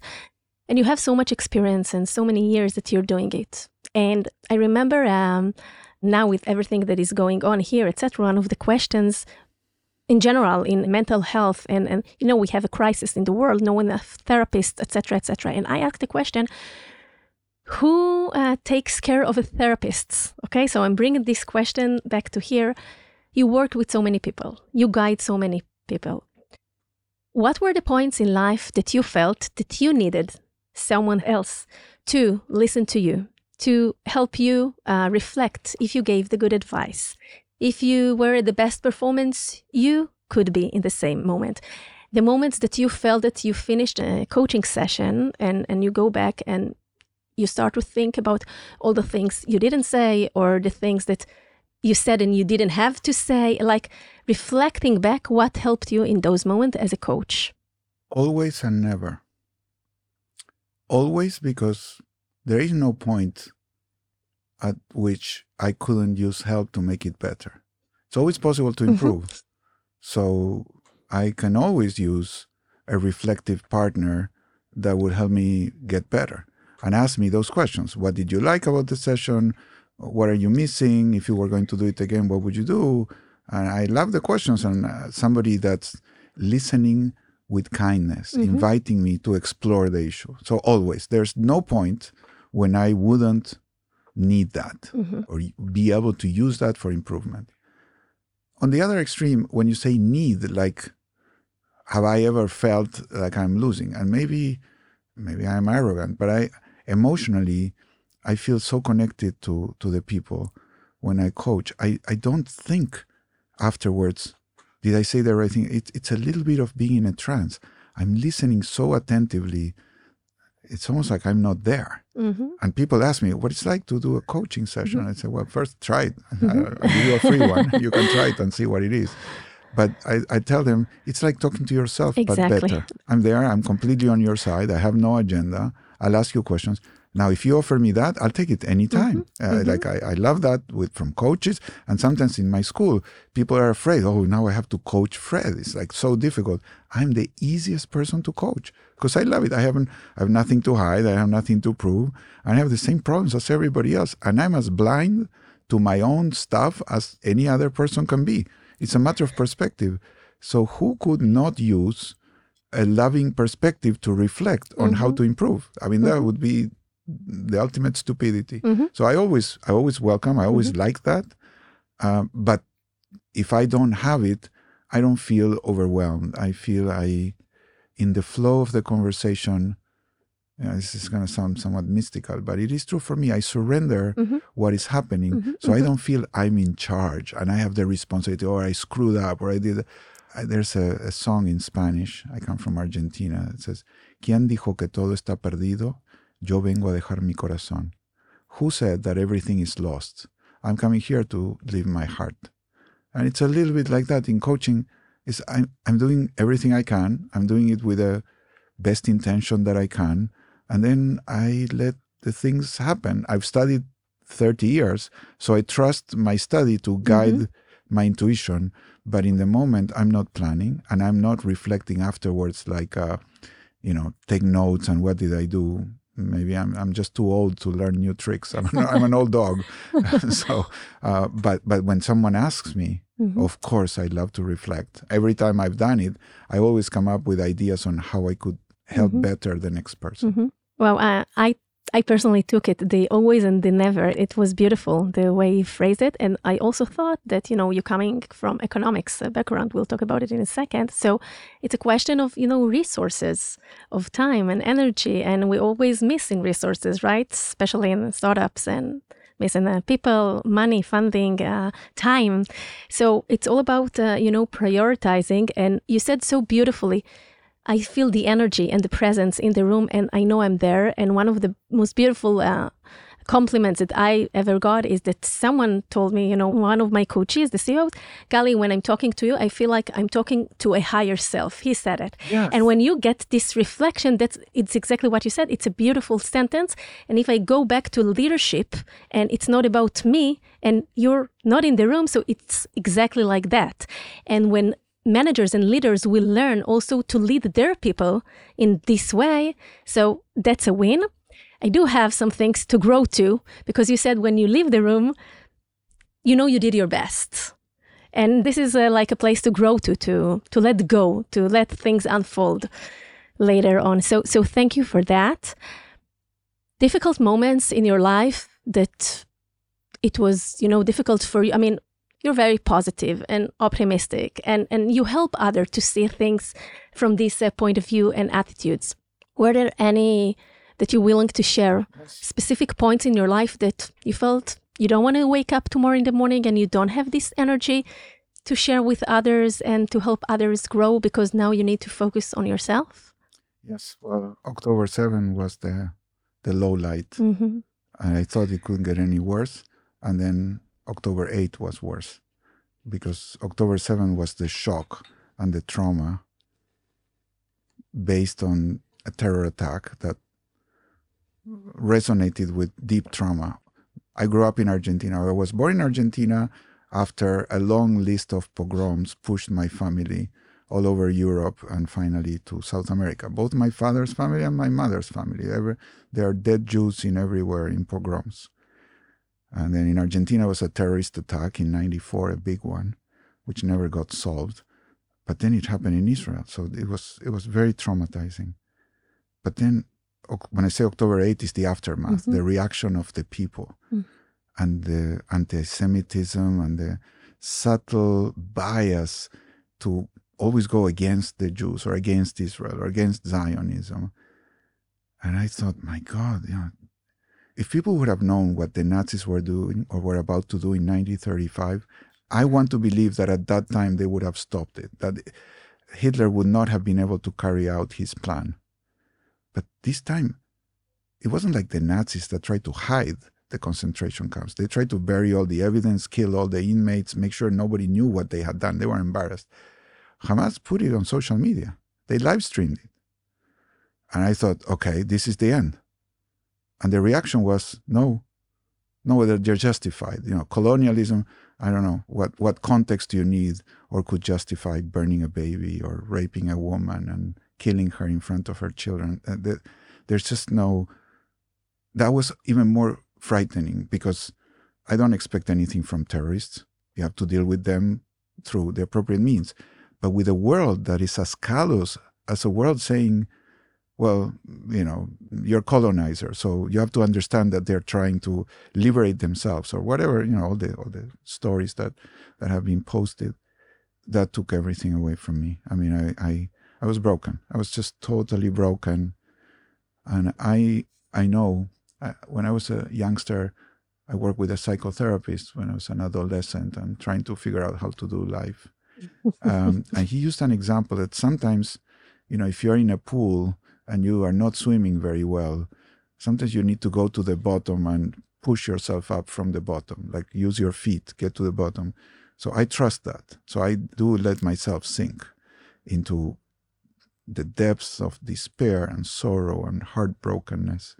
And you have so much experience and so many years that you're doing it. And I remember um, now with everything that is going on here, etc., one of the questions in general in mental health and, and you know we have a crisis in the world no one therapist etc etc and i asked the question who uh, takes care of the therapists okay so i'm bringing this question back to here you worked with so many people you guide so many people what were the points in life that you felt that you needed someone else to listen to you to help you uh, reflect if you gave the good advice if you were at the best performance you could be in the same moment. The moments that you felt that you finished a coaching session and, and you go back and you start to think about all the things you didn't say or the things that you said and you didn't have to say, like reflecting back what helped you in those moments as a coach. Always and never. Always because there is no point at which I couldn't use help to make it better. It's always possible to mm-hmm. improve. Mm-hmm. So I can always use a reflective partner that would help me get better and ask me those questions. What did you like about the session? What are you missing? If you were going to do it again, what would you do? And I love the questions and uh, somebody that's listening with kindness, mm-hmm. inviting me to explore the issue. So always, there's no point when I wouldn't need that mm-hmm. or be able to use that for improvement. On the other extreme, when you say need, like, have I ever felt like I'm losing? And maybe, maybe I'm arrogant, but I emotionally, I feel so connected to to the people when I coach. I, I don't think afterwards, did I say the right thing? It, it's a little bit of being in a trance. I'm listening so attentively it's almost like I'm not there. Mm-hmm. And people ask me what it's like to do a coaching session. Mm-hmm. I say, well, first try it. (laughs) Mm-hmm. I'll give you a free one. You can try it and see what it is. But I, I tell them it's like talking to yourself, exactly. but better. I'm there. I'm completely on your side. I have no agenda. I'll ask you questions. Now, if you offer me that, I'll take it anytime. Mm-hmm. Uh, mm-hmm. Like I, I love that with from coaches, and sometimes in my school, people are afraid. Oh, now I have to coach Fred. It's like so difficult. I'm the easiest person to coach because I love it. I haven't, I have nothing to hide. I have nothing to prove. I have the same problems as everybody else, and I'm as blind to my own stuff as any other person can be. It's a matter of perspective. So who could not use a loving perspective to reflect on mm-hmm. how to improve? I mean, that mm-hmm. would be the ultimate stupidity. Mm-hmm. So I always, I always welcome. I always mm-hmm. like that. Uh, but if I don't have it, I don't feel overwhelmed. I feel I, in the flow of the conversation, know, this is going to sound somewhat mystical, but it is true for me. I surrender mm-hmm. what is happening, mm-hmm. so I mm-hmm. don't feel I'm in charge and I have the responsibility, or I screwed up, or I did. I, there's a, a song in Spanish. I come from Argentina. It says, "¿Quién dijo que todo está perdido? Yo vengo a dejar mi corazón. Who said that everything is lost? I'm coming here to leave my heart. And it's a little bit like that in coaching. Is I'm I'm doing everything I can. I'm doing it with the best intention that I can, and then I let the things happen. I've studied 30 years, so I trust my study to guide mm-hmm. my intuition. But in the moment, I'm not planning, and I'm not reflecting afterwards, like, uh, you know, take notes and what did I do maybe I'm I'm just too old to learn new tricks. I'm an, I'm an old dog, (laughs) (laughs) so uh, but but when someone asks me, mm-hmm. of course I love to reflect. Every time I've done it, I always come up with ideas on how I could help mm-hmm. better the next person. Mm-hmm. Well, uh, I I personally took it the always and the never. It was beautiful the way he phrased it. And I also thought that, you know, you're coming from economics background. We'll talk about it in a second. So it's a question of, you know, resources, of time and energy. And we're always missing resources, right? Especially in startups and missing uh, people, money, funding, uh, time. So it's all about, uh, you know, prioritizing. And you said so beautifully, I feel the energy and the presence in the room, and I know I'm there. And one of the most beautiful uh, compliments that I ever got is that someone told me, you know, one of my coaches, the CEO, Gali, when I'm talking to you, I feel like I'm talking to a higher self. He said it. Yes. And when you get this reflection, that's it's exactly what you said. It's a beautiful sentence. And if I go back to leadership and it's not about me and you're not in the room, so it's exactly like that. And when managers and leaders will learn also to lead their people in this way. So that's a win. I do have some things to grow to because you said when you leave the room, you know you did your best. And this is a, like a place to grow to, to, to let go, to let things unfold later on. So, so thank you for that. Difficult moments in your life that it was, you know, difficult for you. I mean, you're very positive and optimistic and, and you help others to see things from this uh, point of view and attitudes. Were there any that you're willing to share specific points in your life that you felt you don't want to wake up tomorrow in the morning and you don't have this energy to share with others and to help others grow because now you need to focus on yourself? Yes. Well, October 7 was the the low light. Mm-hmm. And I thought it couldn't get any worse. And then October 8 was worse because October 7 was the shock and the trauma based on a terror attack that resonated with deep trauma. I grew up in Argentina. I was born in Argentina after a long list of pogroms pushed my family all over Europe and finally to South America. Both my father's family and my mother's family. There are dead Jews in everywhere in pogroms. And then in Argentina was a terrorist attack in 94, a big one, which never got solved. But then it happened in Israel. So it was it was very traumatizing. But then when I say October 8 is the aftermath, Mhm. the reaction of the people Mm. and the anti-Semitism and the subtle bias to always go against the Jews or against Israel or against Zionism. And I thought, my God, you know, if people would have known what the Nazis were doing or were about to do in 1935, I want to believe that at that time they would have stopped it, that Hitler would not have been able to carry out his plan. But this time, it wasn't like the Nazis that tried to hide the concentration camps. They tried to bury all the evidence, kill all the inmates, make sure nobody knew what they had done. They were embarrassed. Hamas put it on social media. They live streamed it. And I thought, okay, this is the end. And the reaction was, no, no, they're, they're justified. You know, colonialism, I don't know, what, what context do you need or could justify burning a baby or raping a woman and killing her in front of her children? Uh, the, there's just no, that was even more frightening because I don't expect anything from terrorists. You have to deal with them through the appropriate means. But with a world that is as callous as a world saying, well, you know, you're colonizer, so you have to understand that they're trying to liberate themselves or whatever, you know, all the all the stories that that have been posted. That took everything away from me. I mean, I I, I was broken. I was just totally broken, and I I know I, when I was a youngster, I worked with a psychotherapist when I was an adolescent and trying to figure out how to do life. (laughs) Um, and he used an example that sometimes, you know, if you're in a pool and you are not swimming very well, sometimes you need to go to the bottom and push yourself up from the bottom, like use your feet, get to the bottom. So I trust that. So I do let myself sink into the depths of despair and sorrow and heartbrokenness.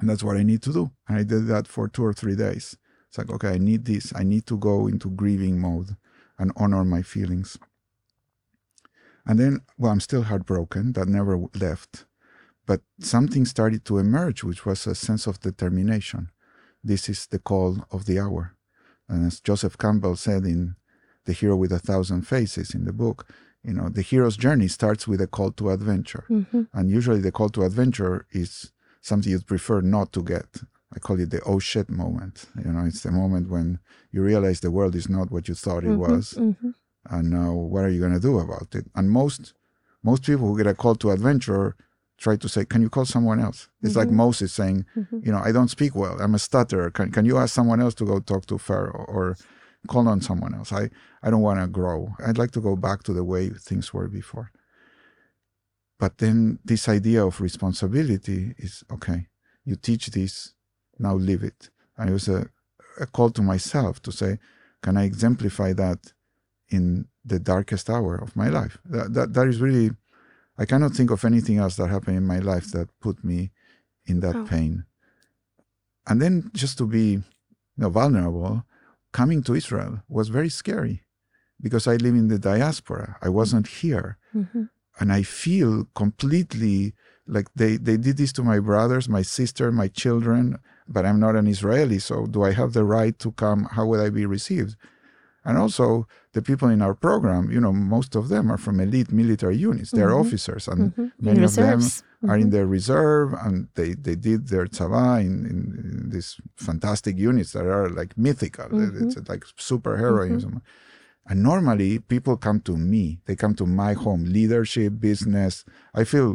And that's what I need to do. And I did that for two or three days. It's like, okay, I need this. I need to go into grieving mode and honor my feelings. And then, well, I'm still heartbroken. That never left. But something started to emerge, which was a sense of determination. This is the call of the hour. And as Joseph Campbell said in The Hero with a Thousand Faces in the book, you know, the hero's journey starts with a call to adventure. Mm-hmm. And usually the call to adventure is something you'd prefer not to get. I call it the oh shit moment. You know, it's the moment when you realize the world is not what you thought it Mhm, was, mhm. And now what are you going to do about it? And most most people who get a call to adventure try to say, "Can you call someone else?" It's like Mhm. Moses saying, Mhm. "You know, I don't speak well. I'm a stutterer. Can can you ask someone else to go talk to Pharaoh or call on someone else? I I don't want to grow. I'd like to go back to the way things were before." But then this idea of responsibility is okay. You teach this, now live it. And it was a, a call to myself to say, can I exemplify that in the darkest hour of my life? That, that, that is really, I cannot think of anything else that happened in my life that put me in that Oh. pain. And then just to be you know, vulnerable, coming to Israel was very scary because I live in the diaspora. I wasn't here Mhm. and I feel completely like they, they did this to my brothers, my sister, my children, but I'm not an Israeli, so do I have the right to come? How would I be received? And also, the people in our program, you know, most of them are from elite military units. They're Mhm. officers, and Mhm. many of them reserves. are in Mhm. the reserve, and they, they did their tzava in, in, in these fantastic units that are like mythical. It's like superheroism. And normally people come to me. They come to my home, leadership, business. I feel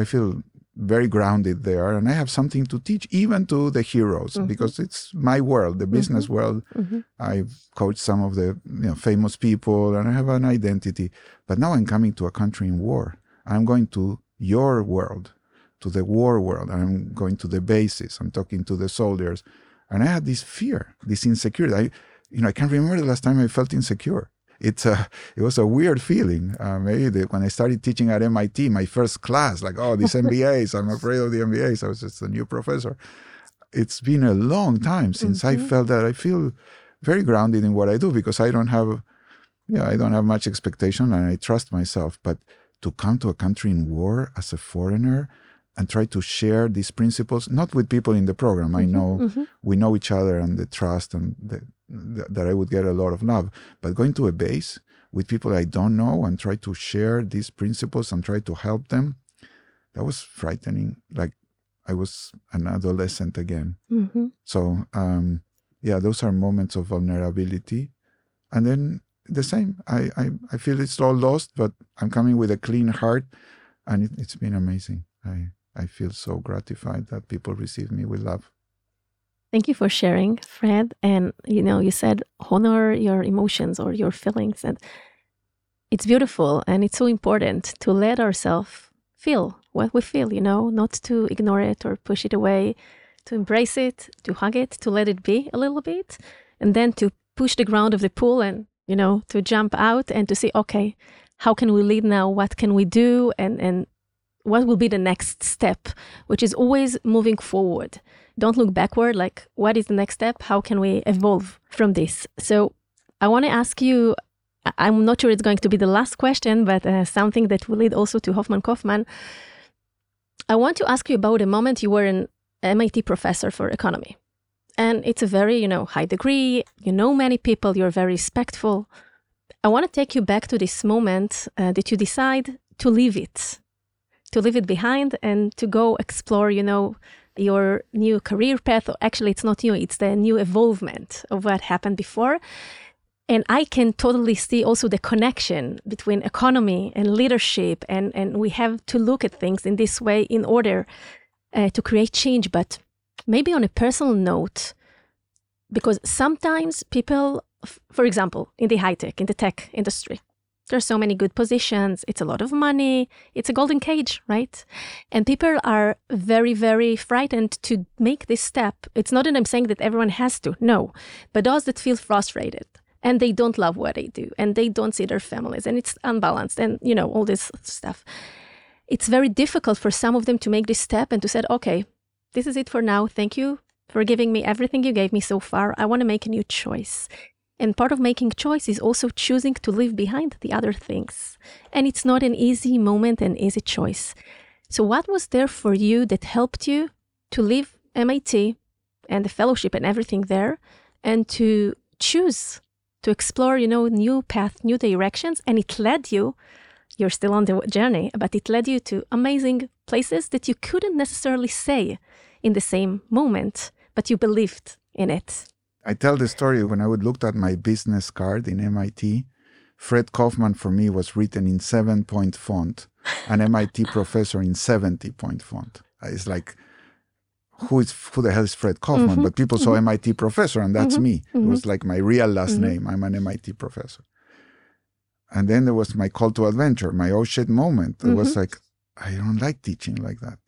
I feel very grounded there and I have something to teach even to the heroes Mhm. because it's my world, the business world. Mhm. I've coached some of the you know, famous people and I have an identity. But now I'm coming to a country in war. I'm going to your world, to the war world. I'm going to the bases. I'm talking to the soldiers. And I had this fear, this insecurity. I, you know, I can't remember the last time I felt insecure. It's a, it was a weird feeling. Uh, maybe the, when I started teaching at MIT, my first class, like, oh, these (laughs) MBAs, I'm afraid of the MBAs. I was just a new professor. It's been a long time since I Mhm. felt that I feel very grounded in what I do because I don't have, yeah, I don't have much expectation and I trust myself. But to come to a country in war as a foreigner and try to share these principles, not with people in the program. I know Mhm. we know each other and the trust and the, th- that I would get a lot of love. But going to a base with people I don't know and try to share these principles and try to help them, that was frightening. Like I was an adolescent again. Mhm. So um, yeah, those are moments of vulnerability. And then the same, I, I, I feel it's all lost, but I'm coming with a clean heart and it, it's been amazing. I, I feel so gratified that people receive me with love. Thank you for sharing, Fred. And you know, you said honor your emotions or your feelings, and it's beautiful and it's so important to let ourselves feel what we feel. You know, not to ignore it or push it away, to embrace it, to hug it, to let it be a little bit, and then to push the ground of the pool and you know to jump out and to say, okay, how can we lead now? What can we do? And and what will be the next step, which is always moving forward don't look backward like what is the next step? How can we evolve from this? So i want to ask you i'm not sure it's going to be the last question but uh, something that will lead also to Hoffman Kofman i want to ask you about a moment you were an mit professor for economy. And it's a very you know high degree you know many people you're very respectful. I want to take you back to this moment uh, that you decide to leave it to leave it behind and to go explore you know your new career path. Actually, it's not new, it's the new evolvement of what happened before. And I can totally see also the connection between economy and leadership. And, and we have to look at things in this way in order uh, to create change. But maybe on a personal note, because sometimes people, for example, in the high tech, in the tech industry, there's so many good positions. It's a lot of money. It's a golden cage, right? And people are very, very frightened to make this step. It's not that I'm saying that everyone has to, no, but those that feel frustrated and they don't love what they do and they don't see their families and it's unbalanced and, you know, all this stuff. It's very difficult for some of them to make this step and to say, okay, this is it for now. Thank you for giving me everything you gave me so far. I want to make a new choice. And part of making choice is also choosing to leave behind the other things. And it's not an easy moment and easy choice. So, what was there for you that helped you to leave MIT and the fellowship and everything there and to choose to explore, you know, new path, new directions? And it led you you're still on the journey, but it led you to amazing places that you couldn't necessarily say in the same moment, but you believed in it. I tell the story when I would looked at my business card in MIT. Fred Kofman for me was written in seven point font, an MIT professor in 70 point font. It's like, who is who the hell is Fred Kofman? Mm-hmm. But people saw mm-hmm. MIT professor, and that's mm-hmm. me. It was mm-hmm. like my real last mm-hmm. name. I'm an MIT professor. And then there was my call to adventure, my oh shit moment. It was mm-hmm. like, I don't like teaching like that.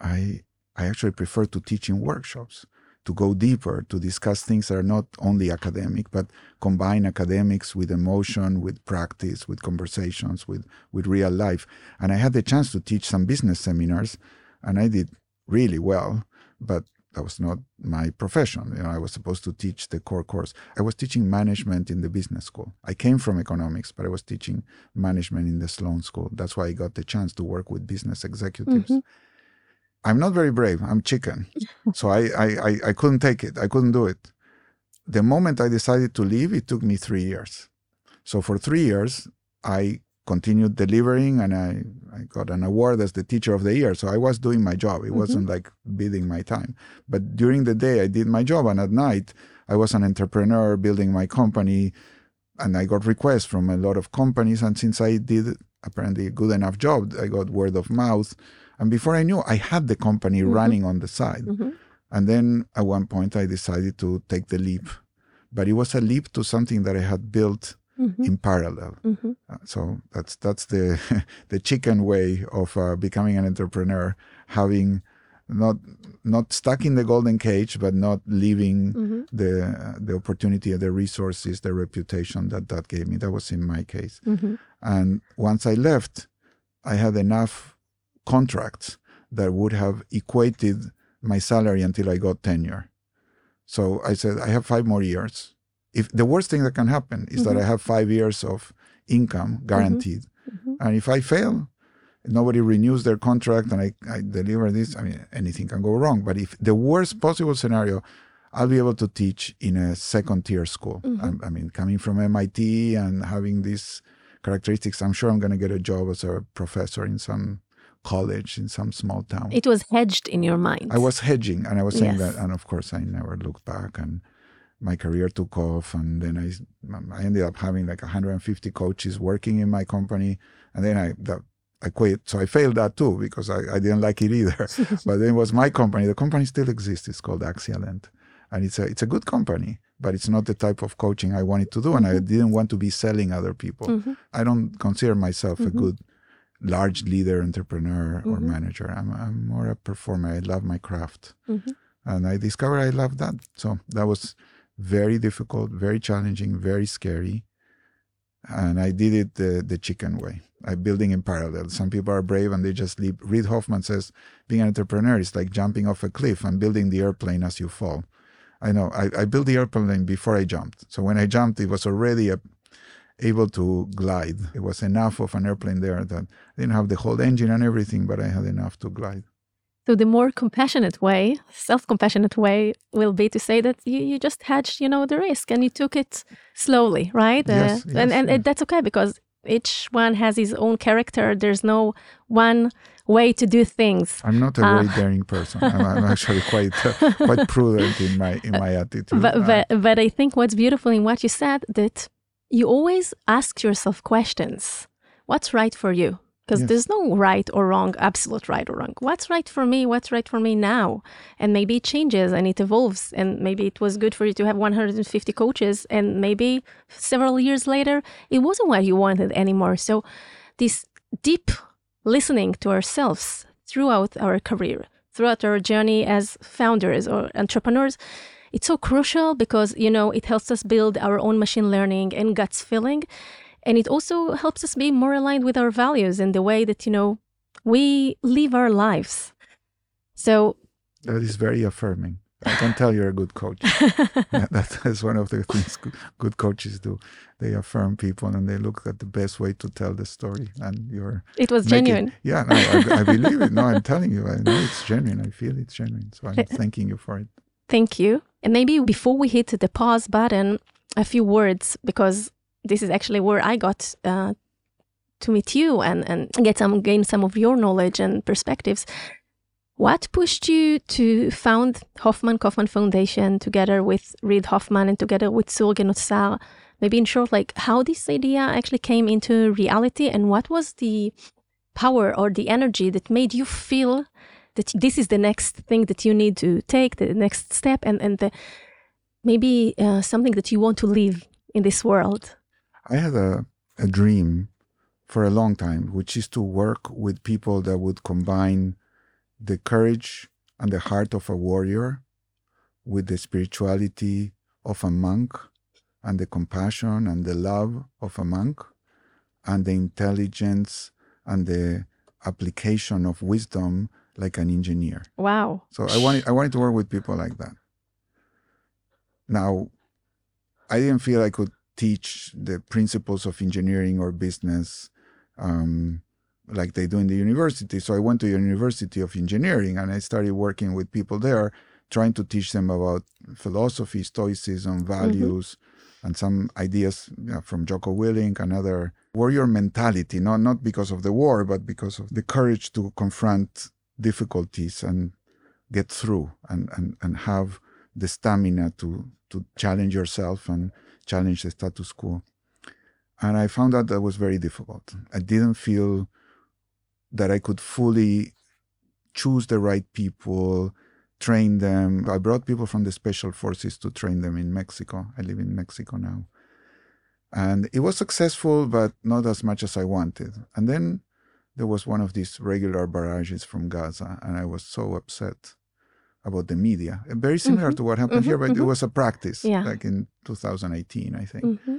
I I actually prefer to teach in workshops, to go deeper, to discuss things that are not only academic, but combine academics with emotion, with practice, with conversations, with, with real life. And I had the chance to teach some business seminars, and I did really well, but that was not my profession. You know, I was supposed to teach the core course. I was teaching management in the business school. I came from economics, but I was teaching management in the Sloan School. That's why I got the chance to work with business executives. Mm-hmm. I'm not very brave. I'm chicken. (laughs) so I, I, I, I couldn't take it. I couldn't do it. The moment I decided to leave, it took me three years. So for three years, I continued delivering and I, I got an award as the teacher of the year. So I was doing my job. It mm-hmm. wasn't like bidding my time. But during the day, I did my job. And at night, I was an entrepreneur building my company. And I got requests from a lot of companies. And since I did apparently a good enough job, I got word of mouth. And before I knew, I had the company mm-hmm. running on the side. Mm-hmm. And then at one point, I decided to take the leap. But it was a leap to something that I had built mm-hmm. in parallel. Mm-hmm. Uh, so that's that's the (laughs) the chicken way of uh, becoming an entrepreneur, having not not stuck in the golden cage, but not leaving mm-hmm. the uh, the opportunity, the resources, the reputation that that gave me. That was in my case. Mm-hmm. And once I left, I had enough contracts that would have equated my salary until I got tenure. So I said, I have five more years if the worst thing that can happen is mm-hmm. that I have five years of income mm-hmm. guaranteed, mm-hmm. and if I fail, nobody renews their contract and I, I deliver this. I mean, anything can go wrong. But if the worst possible scenario, I'll be able to teach in a second tier school. Mm-hmm. I, I, mean, coming from MIT and having these characteristics, I'm sure I'm going to get a job as a professor in some college in some small town. It was hedged in your mind. I was hedging, and I was saying yes. that, and of course, I never looked back. And my career took off and then I, I ended up having like 150 coaches working in my company and then I that, I quit so I failed that too because I, I didn't like it either (laughs) but then it was my company the company still exists it's called Axialent and it's a it's a good company but it's not the type of coaching I wanted to do and mm-hmm. I didn't want to be selling other people mm-hmm. I don't consider myself mm-hmm. a good large leader entrepreneur or mm-hmm. manager I'm, I'm more a performer I love my craft mm-hmm. and I discovered I love that so that was very difficult, very challenging, very scary. And I did it the, the chicken way. I'm building in parallel. Some people are brave and they just leap. Reid Hoffman says being an entrepreneur is like jumping off a cliff and building the airplane as you fall. I know. I, I built the airplane before I jumped. So when I jumped, it was already a, able to glide. It was enough of an airplane there that I didn't have the whole engine and everything, but I had enough to glide. So the more compassionate way, self-compassionate way, will be to say that you, you just hedged, you know, the risk and you took it slowly, right? Yes, uh, yes, and and yeah. that's okay because each one has his own character. There's no one way to do things. I'm not a very uh, daring person. I'm, I'm (laughs) actually quite uh, quite prudent in my in my attitude. But, but but I think what's beautiful in what you said that you always ask yourself questions. What's right for you? because yes. there's no right or wrong, absolute right or wrong. What's right for me? What's right for me now? And maybe it changes and it evolves. And maybe it was good for you to have 150 coaches. And maybe several years later, it wasn't what you wanted anymore. So, this deep listening to ourselves throughout our career, throughout our journey as founders or entrepreneurs, it's so crucial because you know it helps us build our own machine learning and guts feeling and it also helps us be more aligned with our values and the way that, you know, we live our lives. So that is very affirming. I can tell you're a good coach. (laughs) yeah, that is one of the things good coaches do. They affirm people and they look at the best way to tell the story. And you're. It was genuine. (laughs) Yeah, no, I, I, believe it. No, I'm telling you, I know it's genuine. I feel it's genuine. So I'm (laughs) thanking you for it. Thank you. And maybe before we hit the pause button, a few words because this is actually where I got uh, to meet you and, and get some gain some of your knowledge and perspectives. What pushed you to found Hoffman Kofman Foundation together with Reid Hoffman and together with Zur Genosar? Maybe in short, like how this idea actually came into reality and what was the power or the energy that made you feel that this is the next thing that you need to take, the next step, and, and the, maybe uh, something that you want to live in this world? I had a, a dream for a long time, which is to work with people that would combine the courage and the heart of a warrior with the spirituality of a monk and the compassion and the love of a monk and the intelligence and the application of wisdom like an engineer. Wow. So I wanted I wanted to work with people like that. Now, I didn't feel I could teach the principles of engineering or business um, like they do in the university. So I went to the University of Engineering and I started working with people there, trying to teach them about philosophy, stoicism, mm-hmm. values, mm-hmm. and some ideas you know, from Jocko Willink and other warrior mentality. Not not because of the war, but because of the courage to confront difficulties and get through and, and, and have the stamina to to challenge yourself and challenge the status quo. And I found out that was very difficult. I didn't feel that I could fully choose the right people, train them. I brought people from the special forces to train them in Mexico. I live in Mexico now. And it was successful, but not as much as I wanted. And then there was one of these regular barrages from Gaza, and I was so upset about the media. Very similar mm-hmm. to what happened mm-hmm, here, but mm-hmm. it was a practice, yeah. like in 2018, I think. Mm-hmm.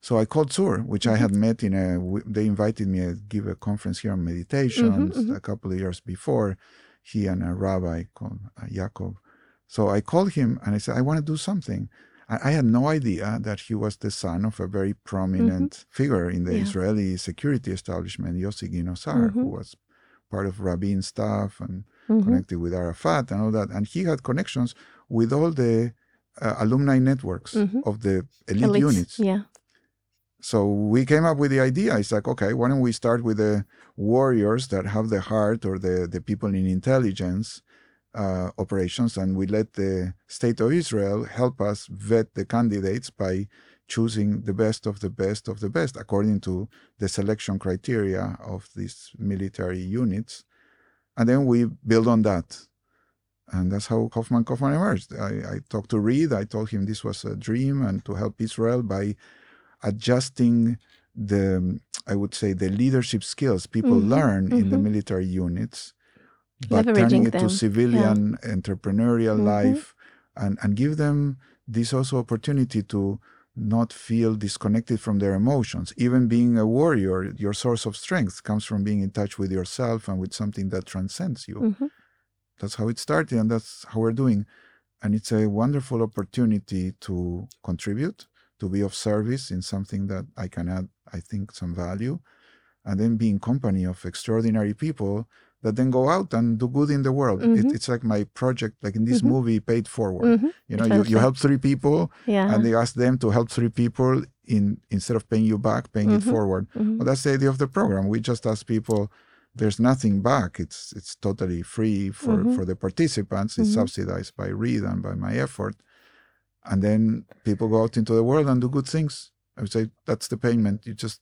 So I called Zur, which I had mm-hmm. met in a. They invited me to give a conference here on meditation mm-hmm, a couple of years before. He and a rabbi called uh, Yaakov. So I called him and I said, I want to do something. I, I had no idea that he was the son of a very prominent figure in the yeah. Israeli security establishment, Yossi Ginosar, who was part of Rabin staff and mm-hmm. connected with Arafat and all that. And he had connections with all the uh, alumni networks mm-hmm. of the elite Elites. units. Yeah. So we came up with the idea. It's like, okay, why don't we start with the warriors that have the heart or the, the people in intelligence uh, operations, and we let the state of Israel help us vet the candidates by choosing the best of the best of the best according to the selection criteria of these military units. And then we build on that. And that's how Hoffman Kofman emerged. I, I talked to Reid. I told him this was a dream and to help Israel by adjusting the, I would say, the leadership skills people mm-hmm, learn mm-hmm. in the mm-hmm. military units, but turning it them. to civilian yeah. entrepreneurial mm-hmm. life and, and give them this also opportunity to not feel disconnected from their emotions. Even being a warrior, your source of strength comes from being in touch with yourself and with something that transcends you. Mm-hmm. That's how it started, and that's how we're doing. And it's a wonderful opportunity to contribute, to be of service in something that I can add, I think, some value, and then be in company of extraordinary people that then go out and do good in the world. Mm-hmm. It, it's like my project, like in this mm-hmm. movie, Paid Forward. Mm-hmm. You know, you, you help three people yeah. and they ask them to help three people in instead of paying you back, paying it mm-hmm. forward. Mm-hmm. Well, that's the idea of the program. We just ask people, there's nothing back. It's it's totally free for, mm-hmm. for the participants. It's subsidized by Reid and by my effort. And then people go out into the world and do good things. I would say that's the payment. You just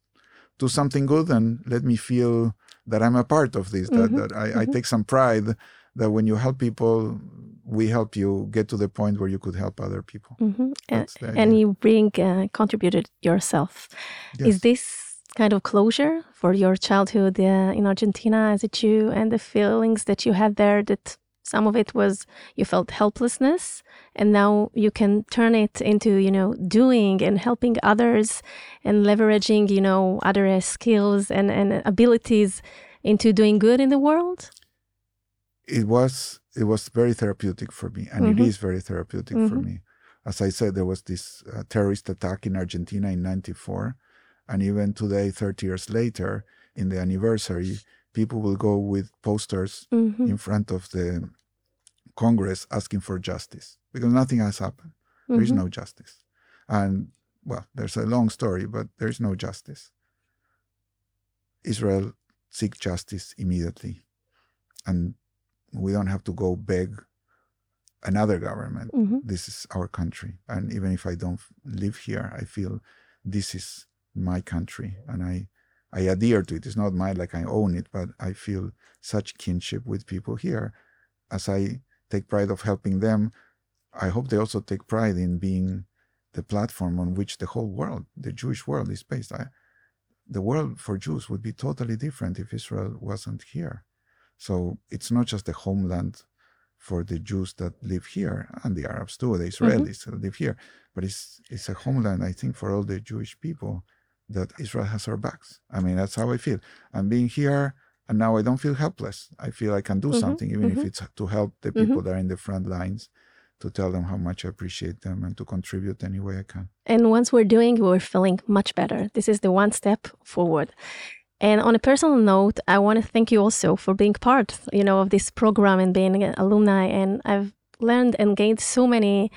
do something good and let me feel that I'm a part of this, mm-hmm. that, that I, mm-hmm. I, take some pride that when you help people, we help you get to the point where you could help other people. Mm-hmm. And, and, you bring uh, contributed yourself. Yes. Is this kind of closure for your childhood uh, in Argentina as a Jew and the feelings that you had there that some of it was you felt helplessness and now you can turn it into you know doing and helping others and leveraging you know other skills and, and abilities into doing good in the world it was it was very therapeutic for me and mm-hmm. it is very therapeutic mm-hmm. for me as i said there was this uh, terrorist attack in argentina in 94 and even today 30 years later in the anniversary people will go with posters mm-hmm. in front of the Congress asking for justice because nothing has happened. Mm-hmm. There is mm-hmm. no justice. And well, there's a long story, but there's no justice. Israel seek justice immediately. And we don't have to go beg another government. Mhm. This is our country. And even if I don't live here, I feel this is my country and I, I adhere to it. It's not mine like I own it, but I feel such kinship with people here. As I take pride of helping them, I hope they also take pride in being the platform on which the whole world, the Jewish world, is based. I, the world for Jews would be totally different if Israel wasn't here. So it's not just the homeland for the Jews that live here and the Arabs too, the mm-hmm. Israelis that live here, but it's it's a homeland, I think, for all the Jewish people that Israel has our backs. I mean, that's how I feel. I'm being here, and now I don't feel helpless. I feel I can do Mhm, something, even mhm. if it's to help the people that are in the front lines, to tell them how much I appreciate them and to contribute any way I can. And once we're doing, we're feeling much better. This is the one step forward. And on a personal note, I want to thank you also for being part, you know, of this program and being an alumni. And I've learned and gained so many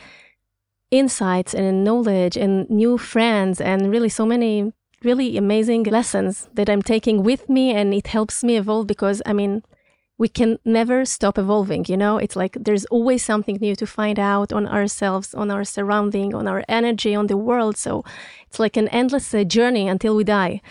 insights and knowledge and new friends and really so many really amazing lessons that I'm taking with me and it helps me evolve because I mean we can never stop evolving you know? It's like there's always something new to find out on ourselves on our surrounding on our energy on the world. So it's like an endless uh, journey until we die.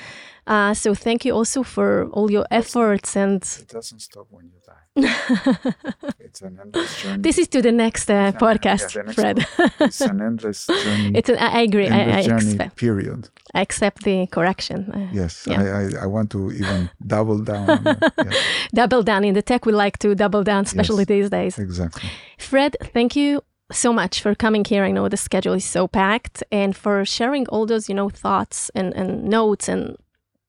Uh, so thank you also for all your efforts and It doesn't stop when you die. (laughs) it's an endless journey. this is to the next uh, Yeah, podcast the next fred it's an endless (laughs) journey. it's an, I agree I, I, accept, period. I accept the correction Uh, Yes, Yeah. I, I, I want to even (laughs) double down. Yes, double down in the tech we like to double down especially Yes. these days exactly. Fred, thank you so much for coming here. I know the schedule is so packed and for sharing all those, you know, thoughts and, and notes and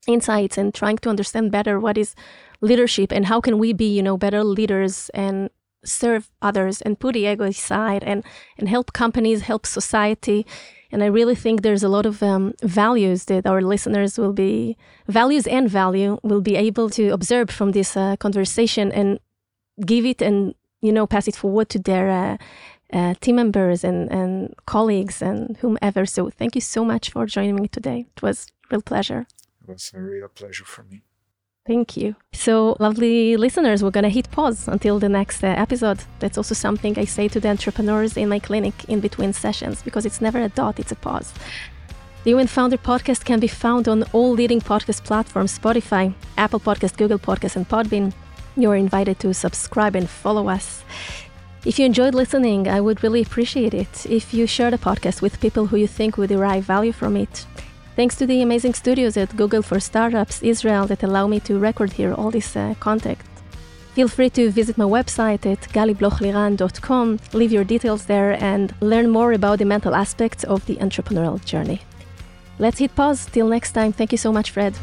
insights and trying to understand better what is leadership and how can we be, you know, better leaders and serve others and put the ego aside and, and help companies, help society. And I really think there's a lot of um, values that our listeners will be, values and value will be able to observe from this uh, conversation and give it and you know pass it forward to their uh, uh, team members and, and colleagues and whomever so thank you so much for joining me today it was a real pleasure It was a real pleasure for me. Thank you so lovely listeners we're gonna hit pause until the next uh, episode that's also something i say to the entrepreneurs in my clinic in between sessions because it's never a dot it's a pause the Human Founder podcast can be found on all leading podcast platforms Spotify, Apple Podcast, Google Podcast, and Podbean. You're invited to subscribe and follow us. If you enjoyed listening, I would really appreciate it if you share the podcast with people who you think would derive value from it. Thanks to the amazing studios at Google for Startups Israel that allow me to record here all this uh, content. Feel free to visit my website at galiblochliran.com, leave your details there, and learn more about the mental aspects of the entrepreneurial journey. Let's hit pause. Till next time. Thank you so much, Fred.